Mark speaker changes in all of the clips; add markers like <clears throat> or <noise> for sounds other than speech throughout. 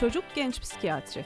Speaker 1: Çocuk Genç Psikiyatri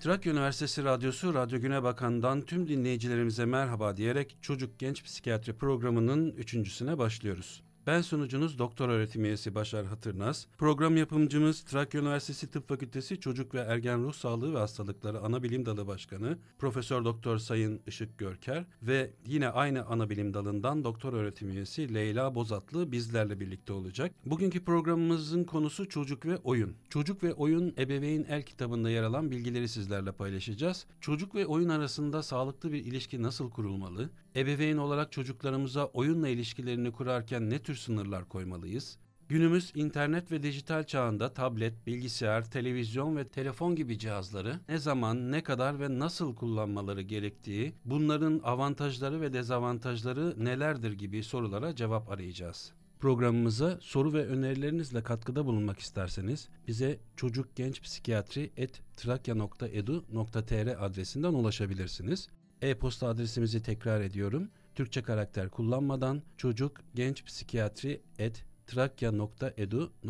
Speaker 2: Trakya Üniversitesi Radyosu Radyo Güne Bakan'dan tüm dinleyicilerimize merhaba diyerek Çocuk Genç Psikiyatri programının üçüncüsüne başlıyoruz. Ben sunucunuz Doktor Öğretim Üyesi Başar Hatırnaz. Program yapımcımız Trakya Üniversitesi Tıp Fakültesi Çocuk ve Ergen Ruh Sağlığı ve Hastalıkları Anabilim Dalı Başkanı Profesör Doktor Sayın Işık Görker ve yine aynı anabilim dalından Doktor Öğretim Üyesi Leyla Bozatlı bizlerle birlikte olacak. Bugünkü programımızın konusu çocuk ve oyun. Çocuk ve oyun ebeveyn el kitabında yer alan bilgileri sizlerle paylaşacağız. Çocuk ve oyun arasında sağlıklı bir ilişki nasıl kurulmalı? Ebeveyn olarak çocuklarımıza oyunla ilişkilerini kurarken ne tür sınırlar koymalıyız? Günümüz internet ve dijital çağında tablet, bilgisayar, televizyon ve telefon gibi cihazları ne zaman, ne kadar ve nasıl kullanmaları gerektiği, bunların avantajları ve dezavantajları nelerdir gibi sorulara cevap arayacağız. Programımıza soru ve önerilerinizle katkıda bulunmak isterseniz bize çocukgençpsikiyatri.trakya.edu.tr adresinden ulaşabilirsiniz. E-posta adresimizi tekrar ediyorum. Türkçe karakter kullanmadan çocuk genç psikiyatri et trakya.edu.tr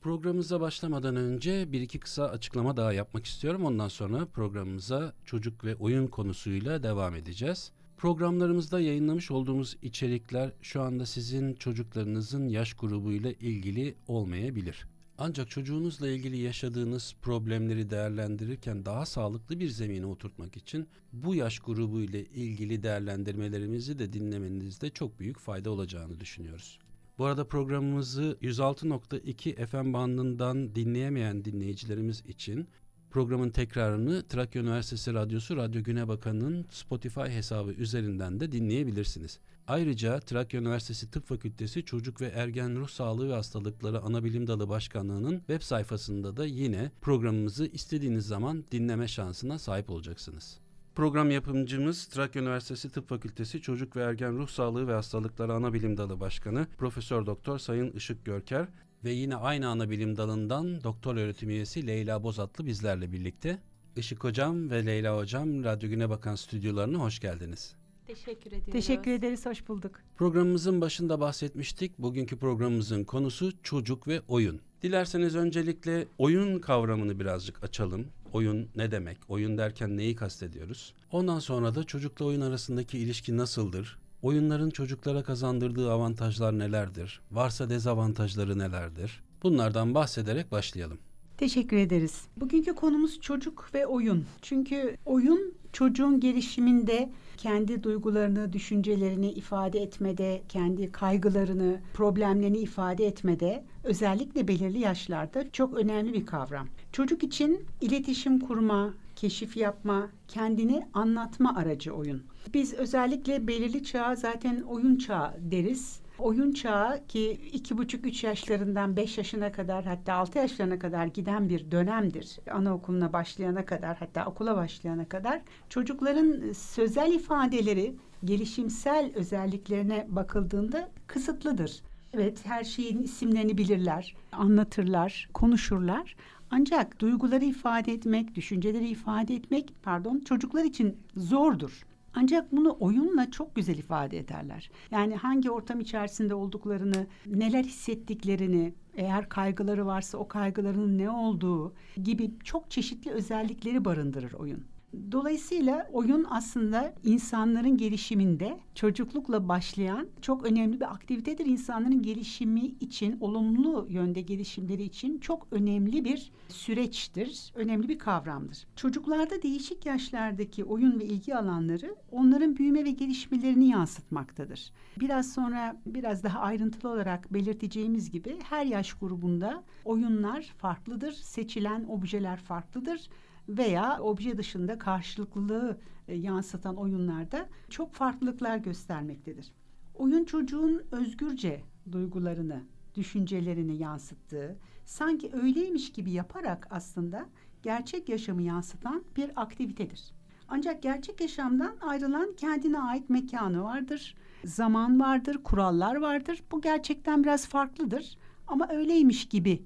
Speaker 2: Programımıza başlamadan önce bir iki kısa açıklama daha yapmak istiyorum. Ondan sonra programımıza çocuk ve oyun konusuyla devam edeceğiz. Programlarımızda yayınlamış olduğumuz içerikler şu anda sizin çocuklarınızın yaş grubuyla ilgili olmayabilir. Ancak çocuğunuzla ilgili yaşadığınız problemleri değerlendirirken daha sağlıklı bir zemine oturtmak için bu yaş grubu ile ilgili değerlendirmelerimizi de dinlemenizde çok büyük fayda olacağını düşünüyoruz. Bu arada programımızı 106.2 FM bandından dinleyemeyen dinleyicilerimiz için Programın tekrarını Trakya Üniversitesi Radyosu Radyo Güne Bakanı'nın Spotify hesabı üzerinden de dinleyebilirsiniz. Ayrıca Trakya Üniversitesi Tıp Fakültesi Çocuk ve Ergen Ruh Sağlığı ve Hastalıkları Anabilim Dalı Başkanlığı'nın web sayfasında da yine programımızı istediğiniz zaman dinleme şansına sahip olacaksınız. Program yapımcımız Trakya Üniversitesi Tıp Fakültesi Çocuk ve Ergen Ruh Sağlığı ve Hastalıkları Anabilim Dalı Başkanı Profesör Doktor Sayın Işık Görker ve yine aynı ana bilim dalından doktor öğretim üyesi Leyla Bozatlı bizlerle birlikte. Işık Hocam ve Leyla Hocam Radyo Güne Bakan stüdyolarına hoş geldiniz.
Speaker 3: Teşekkür ediyoruz.
Speaker 4: Teşekkür ederiz, hoş bulduk.
Speaker 2: Programımızın başında bahsetmiştik. Bugünkü programımızın konusu çocuk ve oyun. Dilerseniz öncelikle oyun kavramını birazcık açalım. Oyun ne demek? Oyun derken neyi kastediyoruz? Ondan sonra da çocukla oyun arasındaki ilişki nasıldır? Oyunların çocuklara kazandırdığı avantajlar nelerdir? Varsa dezavantajları nelerdir? Bunlardan bahsederek başlayalım.
Speaker 4: Teşekkür ederiz. Bugünkü konumuz çocuk ve oyun. Çünkü oyun çocuğun gelişiminde kendi duygularını, düşüncelerini ifade etmede, kendi kaygılarını, problemlerini ifade etmede özellikle belirli yaşlarda çok önemli bir kavram. Çocuk için iletişim kurma, keşif yapma, kendini anlatma aracı oyun. Biz özellikle belirli çağa zaten oyun çağı deriz. Oyun çağı ki iki buçuk üç yaşlarından beş yaşına kadar hatta altı yaşlarına kadar giden bir dönemdir. Anaokuluna başlayana kadar hatta okula başlayana kadar çocukların sözel ifadeleri gelişimsel özelliklerine bakıldığında kısıtlıdır. Evet her şeyin isimlerini bilirler, anlatırlar, konuşurlar. Ancak duyguları ifade etmek, düşünceleri ifade etmek pardon çocuklar için zordur. Ancak bunu oyunla çok güzel ifade ederler. Yani hangi ortam içerisinde olduklarını, neler hissettiklerini, eğer kaygıları varsa o kaygılarının ne olduğu gibi çok çeşitli özellikleri barındırır oyun. Dolayısıyla oyun aslında insanların gelişiminde çocuklukla başlayan çok önemli bir aktivitedir. İnsanların gelişimi için, olumlu yönde gelişimleri için çok önemli bir süreçtir, önemli bir kavramdır. Çocuklarda değişik yaşlardaki oyun ve ilgi alanları onların büyüme ve gelişmelerini yansıtmaktadır. Biraz sonra biraz daha ayrıntılı olarak belirteceğimiz gibi her yaş grubunda oyunlar farklıdır, seçilen objeler farklıdır veya obje dışında karşılıklılığı e, yansıtan oyunlarda çok farklılıklar göstermektedir. Oyun çocuğun özgürce duygularını, düşüncelerini yansıttığı, sanki öyleymiş gibi yaparak aslında gerçek yaşamı yansıtan bir aktivitedir. Ancak gerçek yaşamdan ayrılan kendine ait mekanı vardır, zaman vardır, kurallar vardır. Bu gerçekten biraz farklıdır ama öyleymiş gibi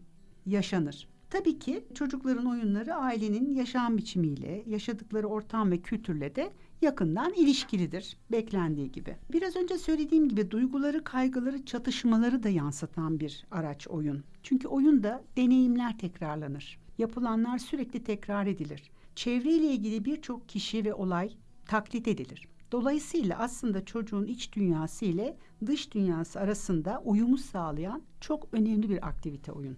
Speaker 4: yaşanır. Tabii ki çocukların oyunları ailenin yaşam biçimiyle, yaşadıkları ortam ve kültürle de yakından ilişkilidir beklendiği gibi. Biraz önce söylediğim gibi duyguları, kaygıları, çatışmaları da yansıtan bir araç oyun. Çünkü oyunda deneyimler tekrarlanır. Yapılanlar sürekli tekrar edilir. Çevreyle ilgili birçok kişi ve olay taklit edilir. Dolayısıyla aslında çocuğun iç dünyası ile dış dünyası arasında uyumu sağlayan çok önemli bir aktivite oyun.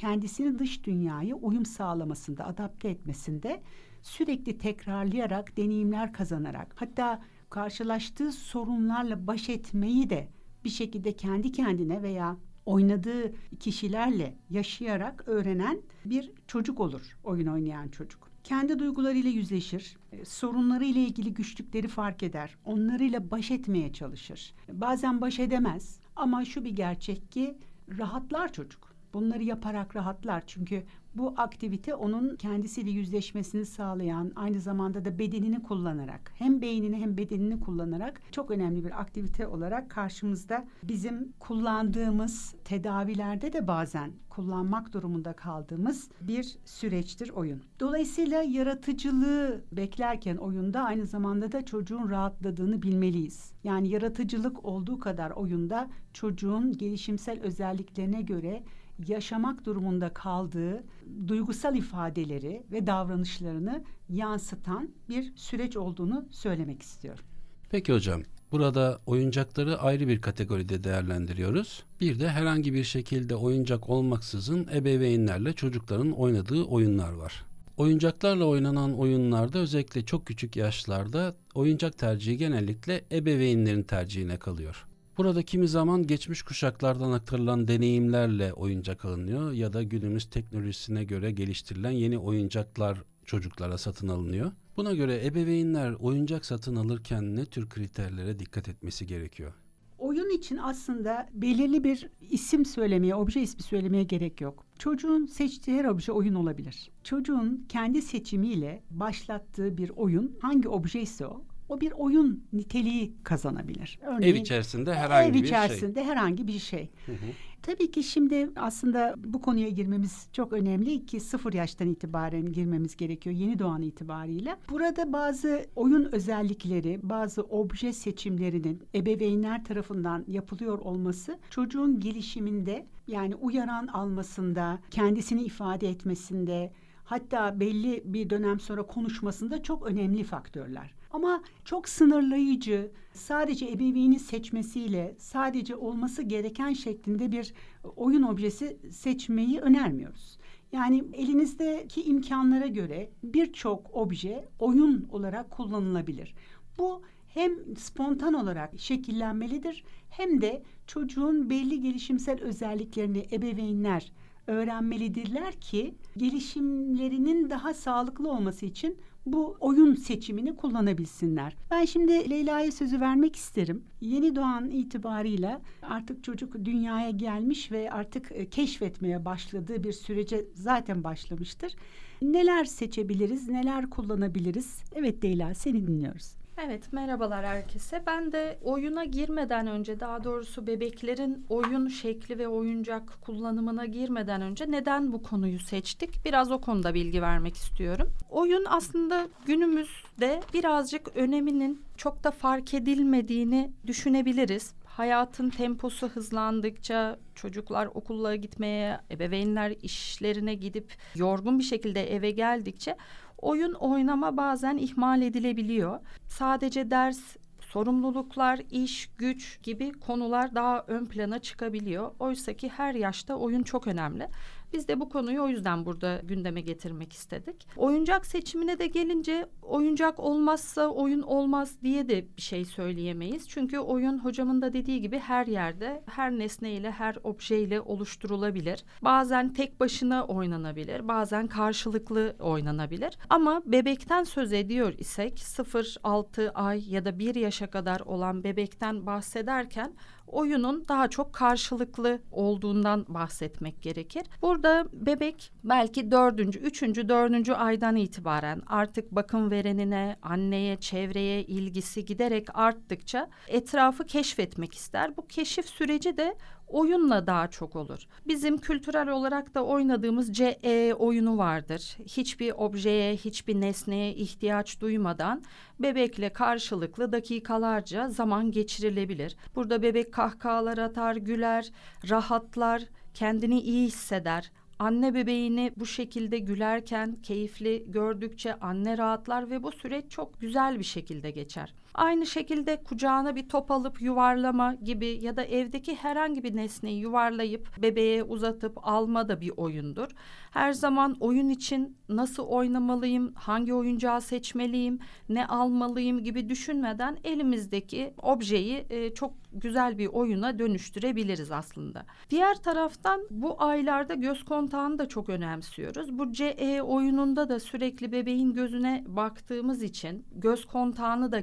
Speaker 4: Kendisini dış dünyaya uyum sağlamasında, adapte etmesinde sürekli tekrarlayarak, deneyimler kazanarak, hatta karşılaştığı sorunlarla baş etmeyi de bir şekilde kendi kendine veya oynadığı kişilerle yaşayarak öğrenen bir çocuk olur oyun oynayan çocuk. Kendi duygularıyla yüzleşir, e, sorunları ile ilgili güçlükleri fark eder, onlarıyla baş etmeye çalışır. Bazen baş edemez ama şu bir gerçek ki rahatlar çocuk. Bunları yaparak rahatlar çünkü bu aktivite onun kendisiyle yüzleşmesini sağlayan, aynı zamanda da bedenini kullanarak, hem beynini hem bedenini kullanarak çok önemli bir aktivite olarak karşımızda bizim kullandığımız tedavilerde de bazen kullanmak durumunda kaldığımız bir süreçtir oyun. Dolayısıyla yaratıcılığı beklerken oyunda aynı zamanda da çocuğun rahatladığını bilmeliyiz. Yani yaratıcılık olduğu kadar oyunda çocuğun gelişimsel özelliklerine göre yaşamak durumunda kaldığı duygusal ifadeleri ve davranışlarını yansıtan bir süreç olduğunu söylemek istiyorum.
Speaker 2: Peki hocam, burada oyuncakları ayrı bir kategoride değerlendiriyoruz. Bir de herhangi bir şekilde oyuncak olmaksızın ebeveynlerle çocukların oynadığı oyunlar var. Oyuncaklarla oynanan oyunlarda özellikle çok küçük yaşlarda oyuncak tercihi genellikle ebeveynlerin tercihine kalıyor. Burada kimi zaman geçmiş kuşaklardan aktarılan deneyimlerle oyuncak alınıyor ya da günümüz teknolojisine göre geliştirilen yeni oyuncaklar çocuklara satın alınıyor. Buna göre ebeveynler oyuncak satın alırken ne tür kriterlere dikkat etmesi gerekiyor?
Speaker 4: Oyun için aslında belirli bir isim söylemeye, obje ismi söylemeye gerek yok. Çocuğun seçtiği her obje oyun olabilir. Çocuğun kendi seçimiyle başlattığı bir oyun hangi obje ise o o bir oyun niteliği kazanabilir.
Speaker 2: Örneğin, ev içerisinde herhangi
Speaker 4: ev
Speaker 2: bir
Speaker 4: şey. içerisinde herhangi bir şey. Hı hı. Tabii ki şimdi aslında bu konuya girmemiz çok önemli ki sıfır yaştan itibaren girmemiz gerekiyor yeni doğan itibariyle. Burada bazı oyun özellikleri, bazı obje seçimlerinin ebeveynler tarafından yapılıyor olması çocuğun gelişiminde yani uyaran almasında, kendisini ifade etmesinde, hatta belli bir dönem sonra konuşmasında çok önemli faktörler. Ama çok sınırlayıcı, sadece ebeveyni seçmesiyle sadece olması gereken şeklinde bir oyun objesi seçmeyi önermiyoruz. Yani elinizdeki imkanlara göre birçok obje oyun olarak kullanılabilir. Bu hem spontan olarak şekillenmelidir hem de çocuğun belli gelişimsel özelliklerini ebeveynler öğrenmelidirler ki gelişimlerinin daha sağlıklı olması için bu oyun seçimini kullanabilsinler. Ben şimdi Leyla'ya sözü vermek isterim. Yeni doğan itibarıyla artık çocuk dünyaya gelmiş ve artık e, keşfetmeye başladığı bir sürece zaten başlamıştır. Neler seçebiliriz, neler kullanabiliriz? Evet Leyla seni dinliyoruz.
Speaker 1: Evet merhabalar herkese. Ben de oyuna girmeden önce daha doğrusu bebeklerin oyun şekli ve oyuncak kullanımına girmeden önce neden bu konuyu seçtik? Biraz o konuda bilgi vermek istiyorum. Oyun aslında günümüzde birazcık öneminin çok da fark edilmediğini düşünebiliriz hayatın temposu hızlandıkça çocuklar okullara gitmeye, ebeveynler işlerine gidip yorgun bir şekilde eve geldikçe oyun oynama bazen ihmal edilebiliyor. Sadece ders sorumluluklar, iş, güç gibi konular daha ön plana çıkabiliyor. Oysa ki her yaşta oyun çok önemli. Biz de bu konuyu o yüzden burada gündeme getirmek istedik. Oyuncak seçimine de gelince oyuncak olmazsa oyun olmaz diye de bir şey söyleyemeyiz. Çünkü oyun hocamın da dediği gibi her yerde, her nesneyle, her objeyle oluşturulabilir. Bazen tek başına oynanabilir, bazen karşılıklı oynanabilir. Ama bebekten söz ediyor isek 0-6 ay ya da 1 yaşa kadar olan bebekten bahsederken oyunun daha çok karşılıklı olduğundan bahsetmek gerekir. Burada bebek belki dördüncü, üçüncü, dördüncü aydan itibaren artık bakım verenine, anneye, çevreye ilgisi giderek arttıkça etrafı keşfetmek ister. Bu keşif süreci de oyunla daha çok olur. Bizim kültürel olarak da oynadığımız CE oyunu vardır. Hiçbir objeye, hiçbir nesneye ihtiyaç duymadan bebekle karşılıklı dakikalarca zaman geçirilebilir. Burada bebek kahkahalar atar, güler, rahatlar, kendini iyi hisseder. Anne bebeğini bu şekilde gülerken keyifli gördükçe anne rahatlar ve bu süreç çok güzel bir şekilde geçer. Aynı şekilde kucağına bir top alıp yuvarlama gibi ya da evdeki herhangi bir nesneyi yuvarlayıp bebeğe uzatıp alma da bir oyundur. Her zaman oyun için nasıl oynamalıyım, hangi oyuncağı seçmeliyim, ne almalıyım gibi düşünmeden elimizdeki objeyi e, çok güzel bir oyuna dönüştürebiliriz aslında. Diğer taraftan bu aylarda göz kontağını da çok önemsiyoruz. Bu CE oyununda da sürekli bebeğin gözüne baktığımız için göz kontağını da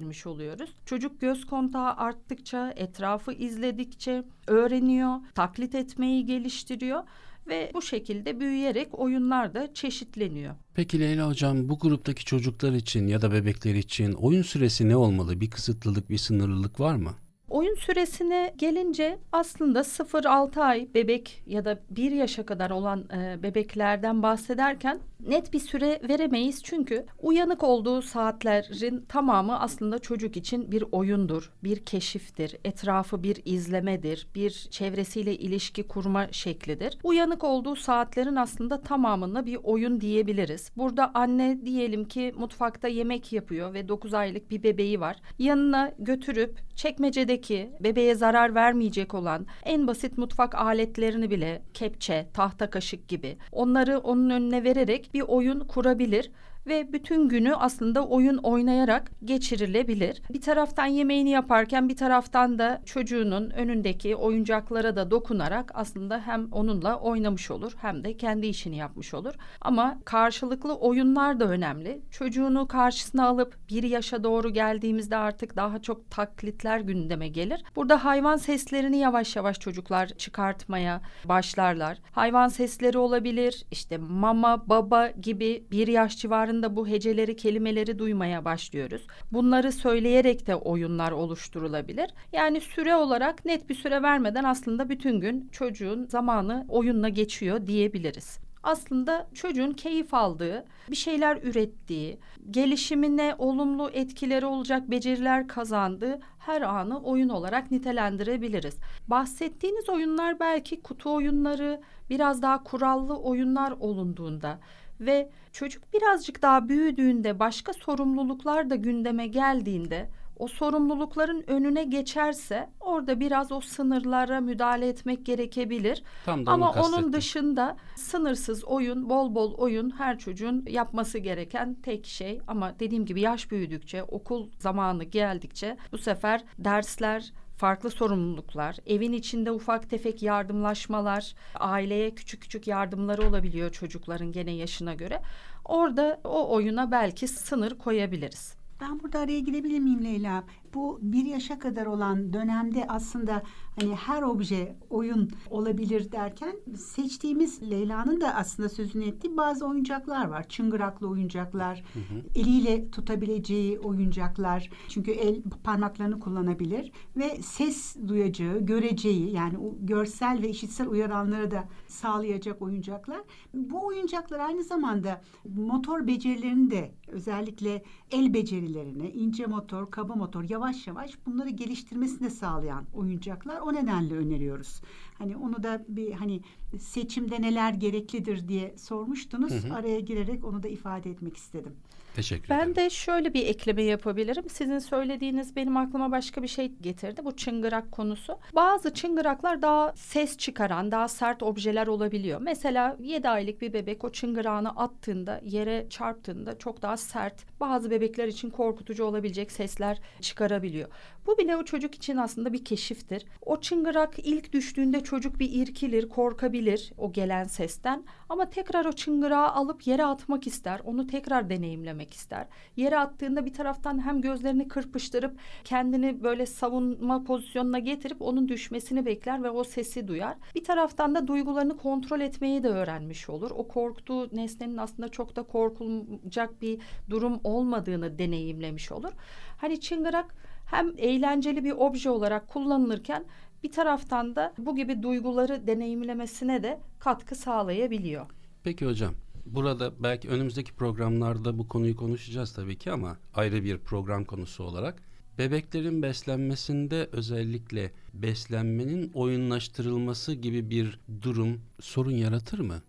Speaker 1: geliştirmiş oluyoruz. Çocuk göz kontağı arttıkça, etrafı izledikçe öğreniyor, taklit etmeyi geliştiriyor ve bu şekilde büyüyerek oyunlar da çeşitleniyor.
Speaker 2: Peki Leyla Hocam bu gruptaki çocuklar için ya da bebekler için oyun süresi ne olmalı? Bir kısıtlılık, bir sınırlılık var mı?
Speaker 1: Oyun süresine gelince aslında 0-6 ay bebek ya da 1 yaşa kadar olan e, bebeklerden bahsederken net bir süre veremeyiz. Çünkü uyanık olduğu saatlerin tamamı aslında çocuk için bir oyundur, bir keşiftir, etrafı bir izlemedir, bir çevresiyle ilişki kurma şeklidir. Uyanık olduğu saatlerin aslında tamamına bir oyun diyebiliriz. Burada anne diyelim ki mutfakta yemek yapıyor ve 9 aylık bir bebeği var. Yanına götürüp çekmecedeki bebeğe zarar vermeyecek olan en basit mutfak aletlerini bile kepçe, tahta kaşık gibi onları onun önüne vererek bir oyun kurabilir ve bütün günü aslında oyun oynayarak geçirilebilir. Bir taraftan yemeğini yaparken bir taraftan da çocuğunun önündeki oyuncaklara da dokunarak aslında hem onunla oynamış olur hem de kendi işini yapmış olur. Ama karşılıklı oyunlar da önemli. Çocuğunu karşısına alıp bir yaşa doğru geldiğimizde artık daha çok taklitler gündeme gelir. Burada hayvan seslerini yavaş yavaş çocuklar çıkartmaya başlarlar. Hayvan sesleri olabilir, işte mama, baba gibi bir yaş civarında civarında bu heceleri, kelimeleri duymaya başlıyoruz. Bunları söyleyerek de oyunlar oluşturulabilir. Yani süre olarak net bir süre vermeden aslında bütün gün çocuğun zamanı oyunla geçiyor diyebiliriz aslında çocuğun keyif aldığı, bir şeyler ürettiği, gelişimine olumlu etkileri olacak beceriler kazandığı her anı oyun olarak nitelendirebiliriz. Bahsettiğiniz oyunlar belki kutu oyunları, biraz daha kurallı oyunlar olunduğunda ve çocuk birazcık daha büyüdüğünde başka sorumluluklar da gündeme geldiğinde o sorumlulukların önüne geçerse orada biraz o sınırlara müdahale etmek gerekebilir. Tam da Ama onun dışında sınırsız oyun, bol bol oyun her çocuğun yapması gereken tek şey. Ama dediğim gibi yaş büyüdükçe, okul zamanı geldikçe bu sefer dersler, farklı sorumluluklar, evin içinde ufak tefek yardımlaşmalar, aileye küçük küçük yardımları olabiliyor çocukların gene yaşına göre. Orada o oyuna belki sınır koyabiliriz.
Speaker 4: Ben burada araya girebilir miyim Leyla? Bu bir yaşa kadar olan dönemde aslında hani her obje oyun olabilir derken seçtiğimiz Leyla'nın da aslında sözünü ettiği bazı oyuncaklar var. Çıngıraklı oyuncaklar, hı hı. eliyle tutabileceği oyuncaklar. Çünkü el parmaklarını kullanabilir ve ses duyacağı, göreceği yani o görsel ve işitsel uyaranları da sağlayacak oyuncaklar. Bu oyuncaklar aynı zamanda motor becerilerini de özellikle el becerilerini, ince motor, kaba motor yavaş yavaş bunları geliştirmesini sağlayan oyuncaklar. O nedenle öneriyoruz. Hani onu da bir hani seçimde neler gereklidir diye sormuştunuz. Hı hı. Araya girerek onu da ifade etmek istedim.
Speaker 2: Teşekkür
Speaker 1: ben ederim. Ben de şöyle bir ekleme yapabilirim. Sizin söylediğiniz benim aklıma başka bir şey getirdi. Bu çıngırak konusu. Bazı çıngıraklar daha ses çıkaran, daha sert objeler olabiliyor. Mesela 7 aylık bir bebek o çıngırağını attığında, yere çarptığında çok daha sert, bazı bebekler için korkutucu olabilecek sesler çıkarabiliyor. Bu bile o çocuk için aslında bir keşiftir. O çıngırak ilk düştüğünde çocuk bir irkilir, korkabilir o gelen sesten ama tekrar o çıngırağı alıp yere atmak ister. Onu tekrar deneyimlemek ister. Yere attığında bir taraftan hem gözlerini kırpıştırıp kendini böyle savunma pozisyonuna getirip onun düşmesini bekler ve o sesi duyar. Bir taraftan da duygularını kontrol etmeyi de öğrenmiş olur. O korktuğu nesnenin aslında çok da korkulacak bir durum olmadığını deneyimlemiş olur. Hani çıngırak hem eğlenceli bir obje olarak kullanılırken bir taraftan da bu gibi duyguları deneyimlemesine de katkı sağlayabiliyor.
Speaker 2: Peki hocam burada belki önümüzdeki programlarda bu konuyu konuşacağız tabii ki ama ayrı bir program konusu olarak bebeklerin beslenmesinde özellikle beslenmenin oyunlaştırılması gibi bir durum sorun yaratır mı?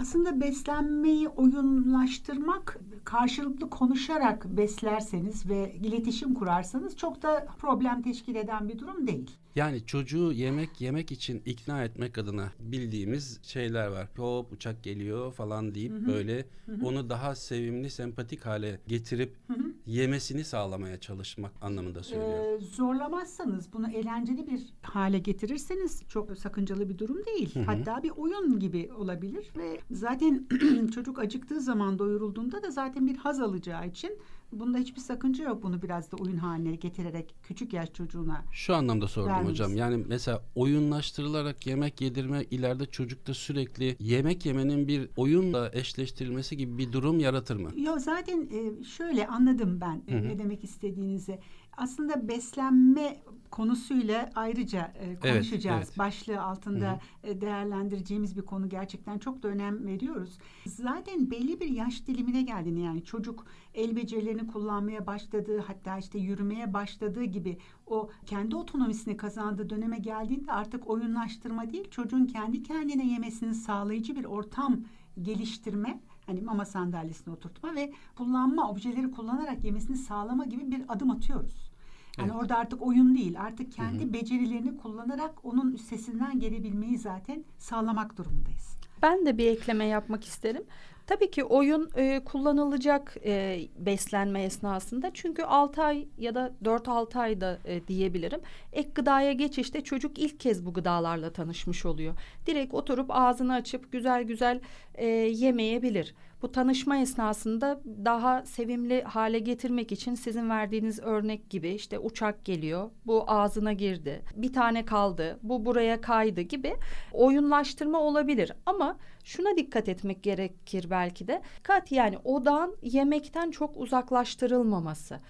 Speaker 4: Aslında beslenmeyi oyunlaştırmak karşılıklı konuşarak beslerseniz ve iletişim kurarsanız çok da problem teşkil eden bir durum değil.
Speaker 2: Yani çocuğu yemek yemek için ikna etmek adına bildiğimiz şeyler var. Hop uçak geliyor falan deyip hı hı. böyle hı hı. onu daha sevimli, sempatik hale getirip hı hı. Yemesini sağlamaya çalışmak anlamında söylüyor.
Speaker 4: Ee, zorlamazsanız bunu eğlenceli bir hale getirirseniz çok sakıncalı bir durum değil. Hı hı. Hatta bir oyun gibi olabilir ve zaten <clears throat> çocuk acıktığı zaman doyurulduğunda da zaten bir haz alacağı için Bunda hiçbir sakınca yok bunu biraz da oyun haline getirerek küçük yaş çocuğuna.
Speaker 2: Şu anlamda sordum vermemiz. hocam. Yani mesela oyunlaştırılarak yemek yedirme ileride çocukta sürekli yemek yemenin bir oyunla eşleştirilmesi gibi bir durum yaratır mı?
Speaker 4: Yok zaten e, şöyle anladım ben Hı-hı. ne demek istediğinizi aslında beslenme konusuyla ayrıca e, konuşacağız. Evet, evet. Başlığı altında. E, değerlendireceğimiz bir konu gerçekten çok da önem veriyoruz. Zaten belli bir yaş dilimine geldiğini yani çocuk el becerilerini kullanmaya başladığı hatta işte yürümeye başladığı gibi o kendi otonomisini kazandığı döneme geldiğinde artık oyunlaştırma değil çocuğun kendi kendine yemesini sağlayıcı bir ortam geliştirme hani mama sandalyesine oturtma ve kullanma objeleri kullanarak yemesini sağlama gibi bir adım atıyoruz. Yani evet. orada artık oyun değil. Artık kendi Hı-hı. becerilerini kullanarak onun üstesinden gelebilmeyi zaten sağlamak durumundayız.
Speaker 1: Ben de bir ekleme yapmak isterim. Tabii ki oyun e, kullanılacak e, beslenme esnasında çünkü 6 ay ya da 4-6 ayda e, diyebilirim. Ek gıdaya geçişte çocuk ilk kez bu gıdalarla tanışmış oluyor. Direkt oturup ağzını açıp güzel güzel e, yemeyebilir. Bu tanışma esnasında daha sevimli hale getirmek için sizin verdiğiniz örnek gibi işte uçak geliyor, bu ağzına girdi, bir tane kaldı, bu buraya kaydı gibi oyunlaştırma olabilir. Ama şuna dikkat etmek gerekir belki de. Kat yani odağın yemekten çok uzaklaştırılmaması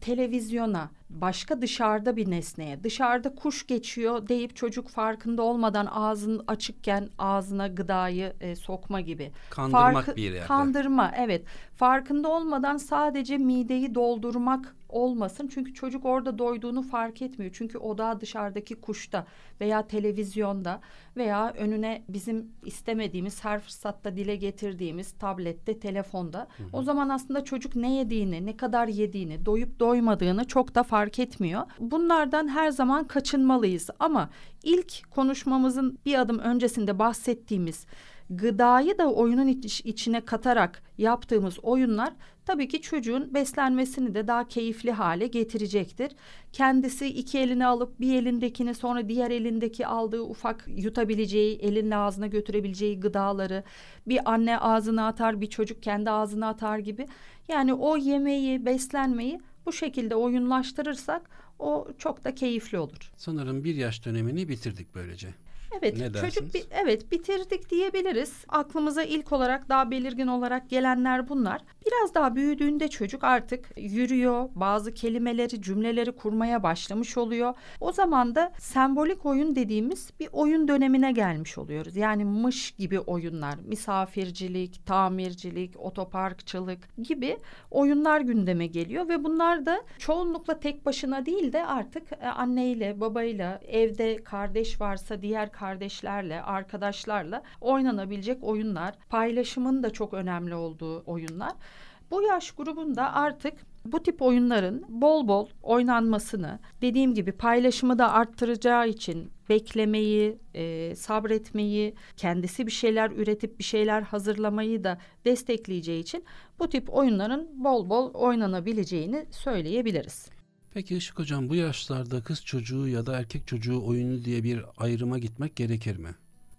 Speaker 1: televizyona, başka dışarıda bir nesneye, dışarıda kuş geçiyor deyip çocuk farkında olmadan ağzın açıkken ağzına gıdayı e, sokma gibi.
Speaker 2: Kandırmak Farkı, bir yerde.
Speaker 1: Kandırma evet. Farkında olmadan sadece mideyi doldurmak olmasın. Çünkü çocuk orada doyduğunu fark etmiyor. Çünkü o da dışarıdaki kuşta veya televizyonda veya önüne bizim istemediğimiz her fırsatta dile getirdiğimiz tablette, telefonda. Hı hı. O zaman aslında çocuk ne yediğini, ne kadar yediğini, doyup doymadığını çok da fark etmiyor. Bunlardan her zaman kaçınmalıyız. Ama ilk konuşmamızın bir adım öncesinde bahsettiğimiz gıdayı da oyunun iç, içine katarak yaptığımız oyunlar tabii ki çocuğun beslenmesini de daha keyifli hale getirecektir. Kendisi iki elini alıp bir elindekini sonra diğer elindeki aldığı ufak yutabileceği, elin ağzına götürebileceği gıdaları bir anne ağzına atar, bir çocuk kendi ağzına atar gibi. Yani o yemeği, beslenmeyi bu şekilde oyunlaştırırsak o çok da keyifli olur.
Speaker 2: Sanırım bir yaş dönemini bitirdik böylece.
Speaker 1: Evet ne çocuk bir, evet bitirdik diyebiliriz. Aklımıza ilk olarak daha belirgin olarak gelenler bunlar. Biraz daha büyüdüğünde çocuk artık yürüyor, bazı kelimeleri, cümleleri kurmaya başlamış oluyor. O zaman da sembolik oyun dediğimiz bir oyun dönemine gelmiş oluyoruz. Yani mış gibi oyunlar, misafircilik, tamircilik, otoparkçılık gibi oyunlar gündeme geliyor ve bunlar da çoğunlukla tek başına değil de artık e, anneyle, babayla, evde kardeş varsa diğer kardeşlerle, arkadaşlarla oynanabilecek oyunlar. Paylaşımın da çok önemli olduğu oyunlar. Bu yaş grubunda artık bu tip oyunların bol bol oynanmasını dediğim gibi paylaşımı da arttıracağı için beklemeyi, e, sabretmeyi, kendisi bir şeyler üretip bir şeyler hazırlamayı da destekleyeceği için bu tip oyunların bol bol oynanabileceğini söyleyebiliriz.
Speaker 2: Peki Işık Hocam bu yaşlarda kız çocuğu ya da erkek çocuğu oyunu diye bir ayrıma gitmek gerekir mi?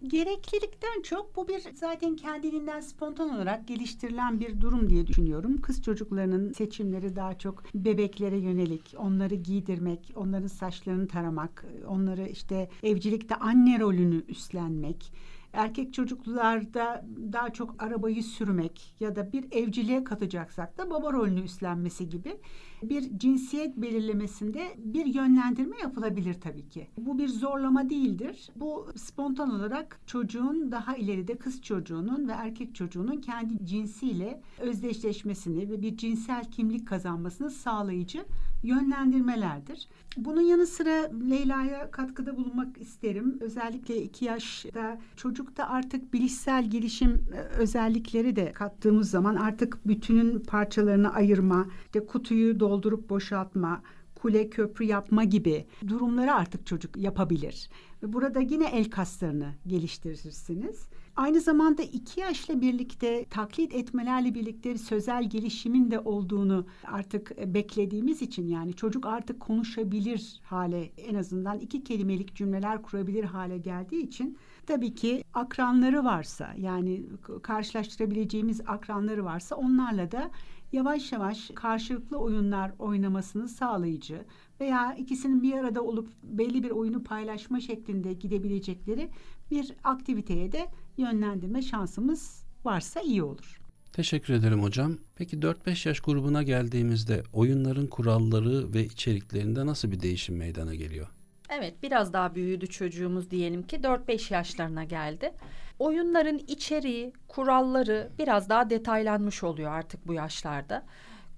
Speaker 4: Gereklilikten çok bu bir zaten kendiliğinden spontan olarak geliştirilen bir durum diye düşünüyorum. Kız çocuklarının seçimleri daha çok bebeklere yönelik, onları giydirmek, onların saçlarını taramak, onları işte evcilikte anne rolünü üstlenmek, erkek çocuklarda daha çok arabayı sürmek ya da bir evciliğe katacaksak da baba rolünü üstlenmesi gibi bir cinsiyet belirlemesinde bir yönlendirme yapılabilir tabii ki. Bu bir zorlama değildir. Bu spontan olarak çocuğun daha ileride kız çocuğunun ve erkek çocuğunun kendi cinsiyle özdeşleşmesini ve bir cinsel kimlik kazanmasını sağlayıcı yönlendirmelerdir. Bunun yanı sıra Leyla'ya katkıda bulunmak isterim. Özellikle iki yaşta çocukta artık bilişsel gelişim e, özellikleri de kattığımız zaman artık bütünün parçalarını ayırma, işte kutuyu doldurup boşaltma, kule köprü yapma gibi durumları artık çocuk yapabilir. Ve burada yine el kaslarını geliştirirsiniz. Aynı zamanda iki yaşla birlikte taklit etmelerle birlikte sözel gelişimin de olduğunu artık beklediğimiz için yani çocuk artık konuşabilir hale en azından iki kelimelik cümleler kurabilir hale geldiği için tabii ki akranları varsa yani karşılaştırabileceğimiz akranları varsa onlarla da yavaş yavaş karşılıklı oyunlar oynamasını sağlayıcı veya ikisinin bir arada olup belli bir oyunu paylaşma şeklinde gidebilecekleri bir aktiviteye de yönlendirme şansımız varsa iyi olur.
Speaker 2: Teşekkür ederim hocam. Peki 4-5 yaş grubuna geldiğimizde oyunların kuralları ve içeriklerinde nasıl bir değişim meydana geliyor?
Speaker 1: Evet biraz daha büyüdü çocuğumuz diyelim ki 4-5 yaşlarına geldi. Oyunların içeriği, kuralları biraz daha detaylanmış oluyor artık bu yaşlarda.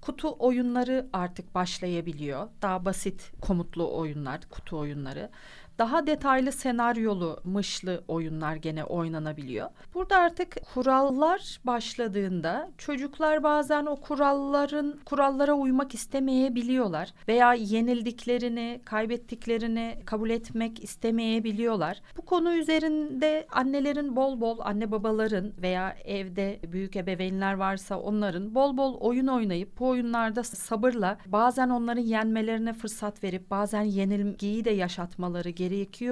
Speaker 1: Kutu oyunları artık başlayabiliyor. Daha basit komutlu oyunlar, kutu oyunları daha detaylı senaryolu, mışlı oyunlar gene oynanabiliyor. Burada artık kurallar başladığında çocuklar bazen o kuralların kurallara uymak istemeyebiliyorlar veya yenildiklerini, kaybettiklerini kabul etmek istemeyebiliyorlar. Bu konu üzerinde annelerin bol bol anne babaların veya evde büyük ebeveynler varsa onların bol bol oyun oynayıp bu oyunlarda sabırla bazen onların yenmelerine fırsat verip bazen yenilgiyi de yaşatmaları gerekiyor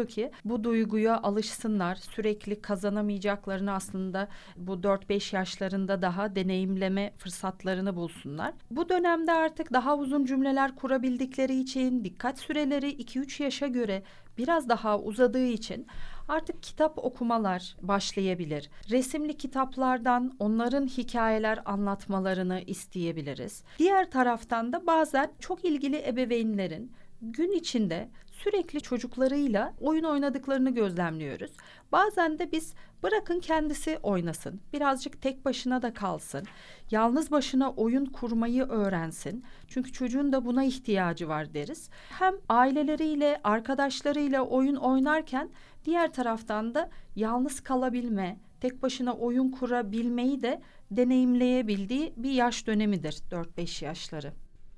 Speaker 1: ki bu duyguya alışsınlar. Sürekli kazanamayacaklarını aslında bu 4-5 yaşlarında daha deneyimleme fırsatlarını bulsunlar. Bu dönemde artık daha uzun cümleler kurabildikleri için dikkat süreleri 2-3 yaşa göre biraz daha uzadığı için artık kitap okumalar başlayabilir. Resimli kitaplardan onların hikayeler anlatmalarını isteyebiliriz. Diğer taraftan da bazen çok ilgili ebeveynlerin gün içinde sürekli çocuklarıyla oyun oynadıklarını gözlemliyoruz. Bazen de biz bırakın kendisi oynasın, birazcık tek başına da kalsın, yalnız başına oyun kurmayı öğrensin. Çünkü çocuğun da buna ihtiyacı var deriz. Hem aileleriyle, arkadaşlarıyla oyun oynarken diğer taraftan da yalnız kalabilme, tek başına oyun kurabilmeyi de deneyimleyebildiği bir yaş dönemidir 4-5 yaşları.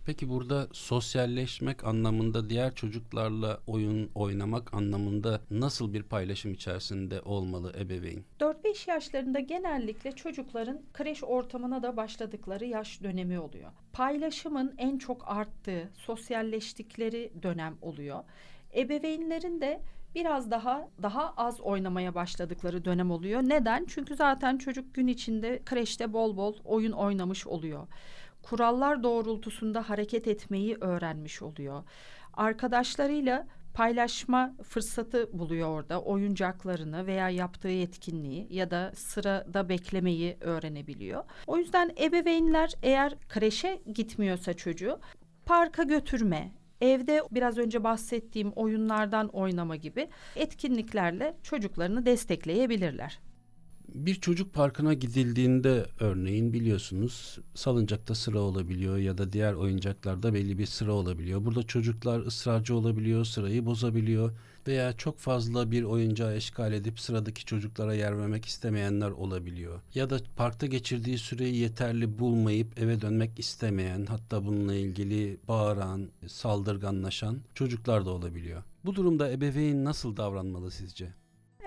Speaker 2: Peki burada sosyalleşmek anlamında diğer çocuklarla oyun oynamak anlamında nasıl bir paylaşım içerisinde olmalı ebeveyn?
Speaker 1: 4-5 yaşlarında genellikle çocukların kreş ortamına da başladıkları yaş dönemi oluyor. Paylaşımın en çok arttığı, sosyalleştikleri dönem oluyor. Ebeveynlerin de biraz daha daha az oynamaya başladıkları dönem oluyor. Neden? Çünkü zaten çocuk gün içinde kreşte bol bol oyun oynamış oluyor kurallar doğrultusunda hareket etmeyi öğrenmiş oluyor. Arkadaşlarıyla paylaşma fırsatı buluyor orada oyuncaklarını veya yaptığı etkinliği ya da sırada beklemeyi öğrenebiliyor. O yüzden ebeveynler eğer kreşe gitmiyorsa çocuğu parka götürme, evde biraz önce bahsettiğim oyunlardan oynama gibi etkinliklerle çocuklarını destekleyebilirler.
Speaker 2: Bir çocuk parkına gidildiğinde örneğin biliyorsunuz salıncakta sıra olabiliyor ya da diğer oyuncaklarda belli bir sıra olabiliyor. Burada çocuklar ısrarcı olabiliyor, sırayı bozabiliyor veya çok fazla bir oyuncağı eşgal edip sıradaki çocuklara yer vermek istemeyenler olabiliyor. Ya da parkta geçirdiği süreyi yeterli bulmayıp eve dönmek istemeyen, hatta bununla ilgili bağıran, saldırganlaşan çocuklar da olabiliyor. Bu durumda ebeveyn nasıl davranmalı sizce?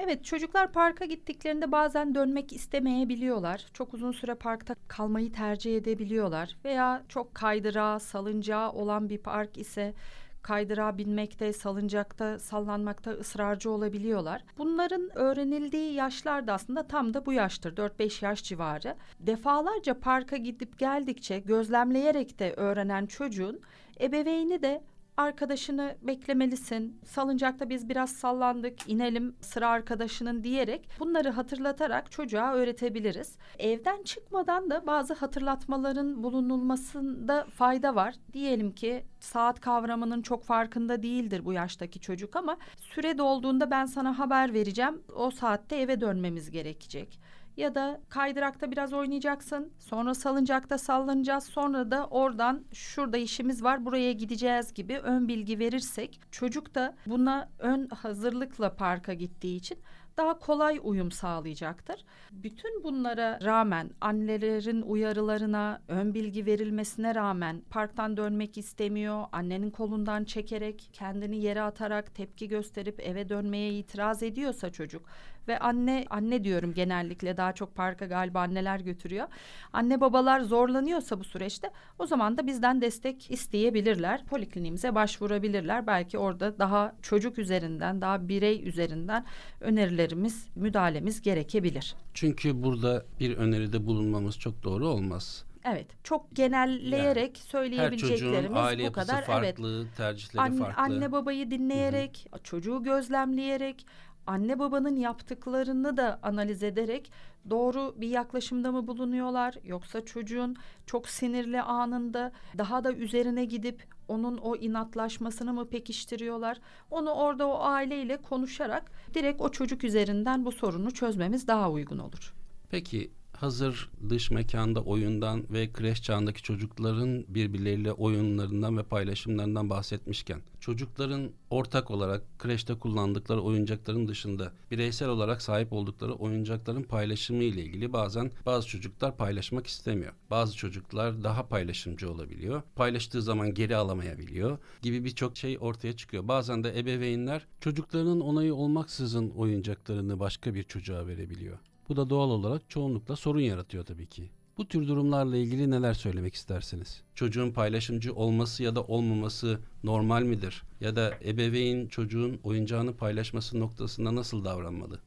Speaker 1: Evet çocuklar parka gittiklerinde bazen dönmek istemeyebiliyorlar. Çok uzun süre parkta kalmayı tercih edebiliyorlar. Veya çok kaydırağı, salıncağı olan bir park ise kaydırağa binmekte, salıncakta, sallanmakta ısrarcı olabiliyorlar. Bunların öğrenildiği yaşlar da aslında tam da bu yaştır. 4-5 yaş civarı. Defalarca parka gidip geldikçe gözlemleyerek de öğrenen çocuğun ebeveyni de arkadaşını beklemelisin. Salıncakta biz biraz sallandık, inelim sıra arkadaşının diyerek bunları hatırlatarak çocuğa öğretebiliriz. Evden çıkmadan da bazı hatırlatmaların bulunulmasında fayda var. Diyelim ki saat kavramının çok farkında değildir bu yaştaki çocuk ama süre dolduğunda ben sana haber vereceğim. O saatte eve dönmemiz gerekecek ya da kaydırakta biraz oynayacaksın. Sonra salıncakta sallanacağız. Sonra da oradan şurada işimiz var buraya gideceğiz gibi ön bilgi verirsek çocuk da buna ön hazırlıkla parka gittiği için daha kolay uyum sağlayacaktır. Bütün bunlara rağmen annelerin uyarılarına, ön bilgi verilmesine rağmen parktan dönmek istemiyor. Annenin kolundan çekerek, kendini yere atarak tepki gösterip eve dönmeye itiraz ediyorsa çocuk ve anne anne diyorum genellikle daha çok parka galiba anneler götürüyor. Anne babalar zorlanıyorsa bu süreçte o zaman da bizden destek isteyebilirler. Polikliniğimize başvurabilirler. Belki orada daha çocuk üzerinden, daha birey üzerinden önerilerimiz, müdahalemiz gerekebilir.
Speaker 2: Çünkü burada bir öneride bulunmamız çok doğru olmaz.
Speaker 1: Evet, çok genelleyerek yani, söyleyebileceklerimiz
Speaker 2: her aile
Speaker 1: bu kadar.
Speaker 2: farklı,
Speaker 1: evet.
Speaker 2: tercihleri
Speaker 1: anne,
Speaker 2: farklı.
Speaker 1: Anne babayı dinleyerek, Hı-hı. çocuğu gözlemleyerek, anne babanın yaptıklarını da analiz ederek doğru bir yaklaşımda mı bulunuyorlar yoksa çocuğun çok sinirli anında daha da üzerine gidip onun o inatlaşmasını mı pekiştiriyorlar? Onu orada o aileyle konuşarak direkt o çocuk üzerinden bu sorunu çözmemiz daha uygun olur.
Speaker 2: Peki hazır dış mekanda oyundan ve kreş çağındaki çocukların birbirleriyle oyunlarından ve paylaşımlarından bahsetmişken çocukların ortak olarak kreşte kullandıkları oyuncakların dışında bireysel olarak sahip oldukları oyuncakların paylaşımı ile ilgili bazen bazı çocuklar paylaşmak istemiyor. Bazı çocuklar daha paylaşımcı olabiliyor. Paylaştığı zaman geri alamayabiliyor gibi birçok şey ortaya çıkıyor. Bazen de ebeveynler çocuklarının onayı olmaksızın oyuncaklarını başka bir çocuğa verebiliyor. Bu da doğal olarak çoğunlukla sorun yaratıyor tabii ki. Bu tür durumlarla ilgili neler söylemek istersiniz? Çocuğun paylaşımcı olması ya da olmaması normal midir? Ya da ebeveyn çocuğun oyuncağını paylaşması noktasında nasıl davranmalı?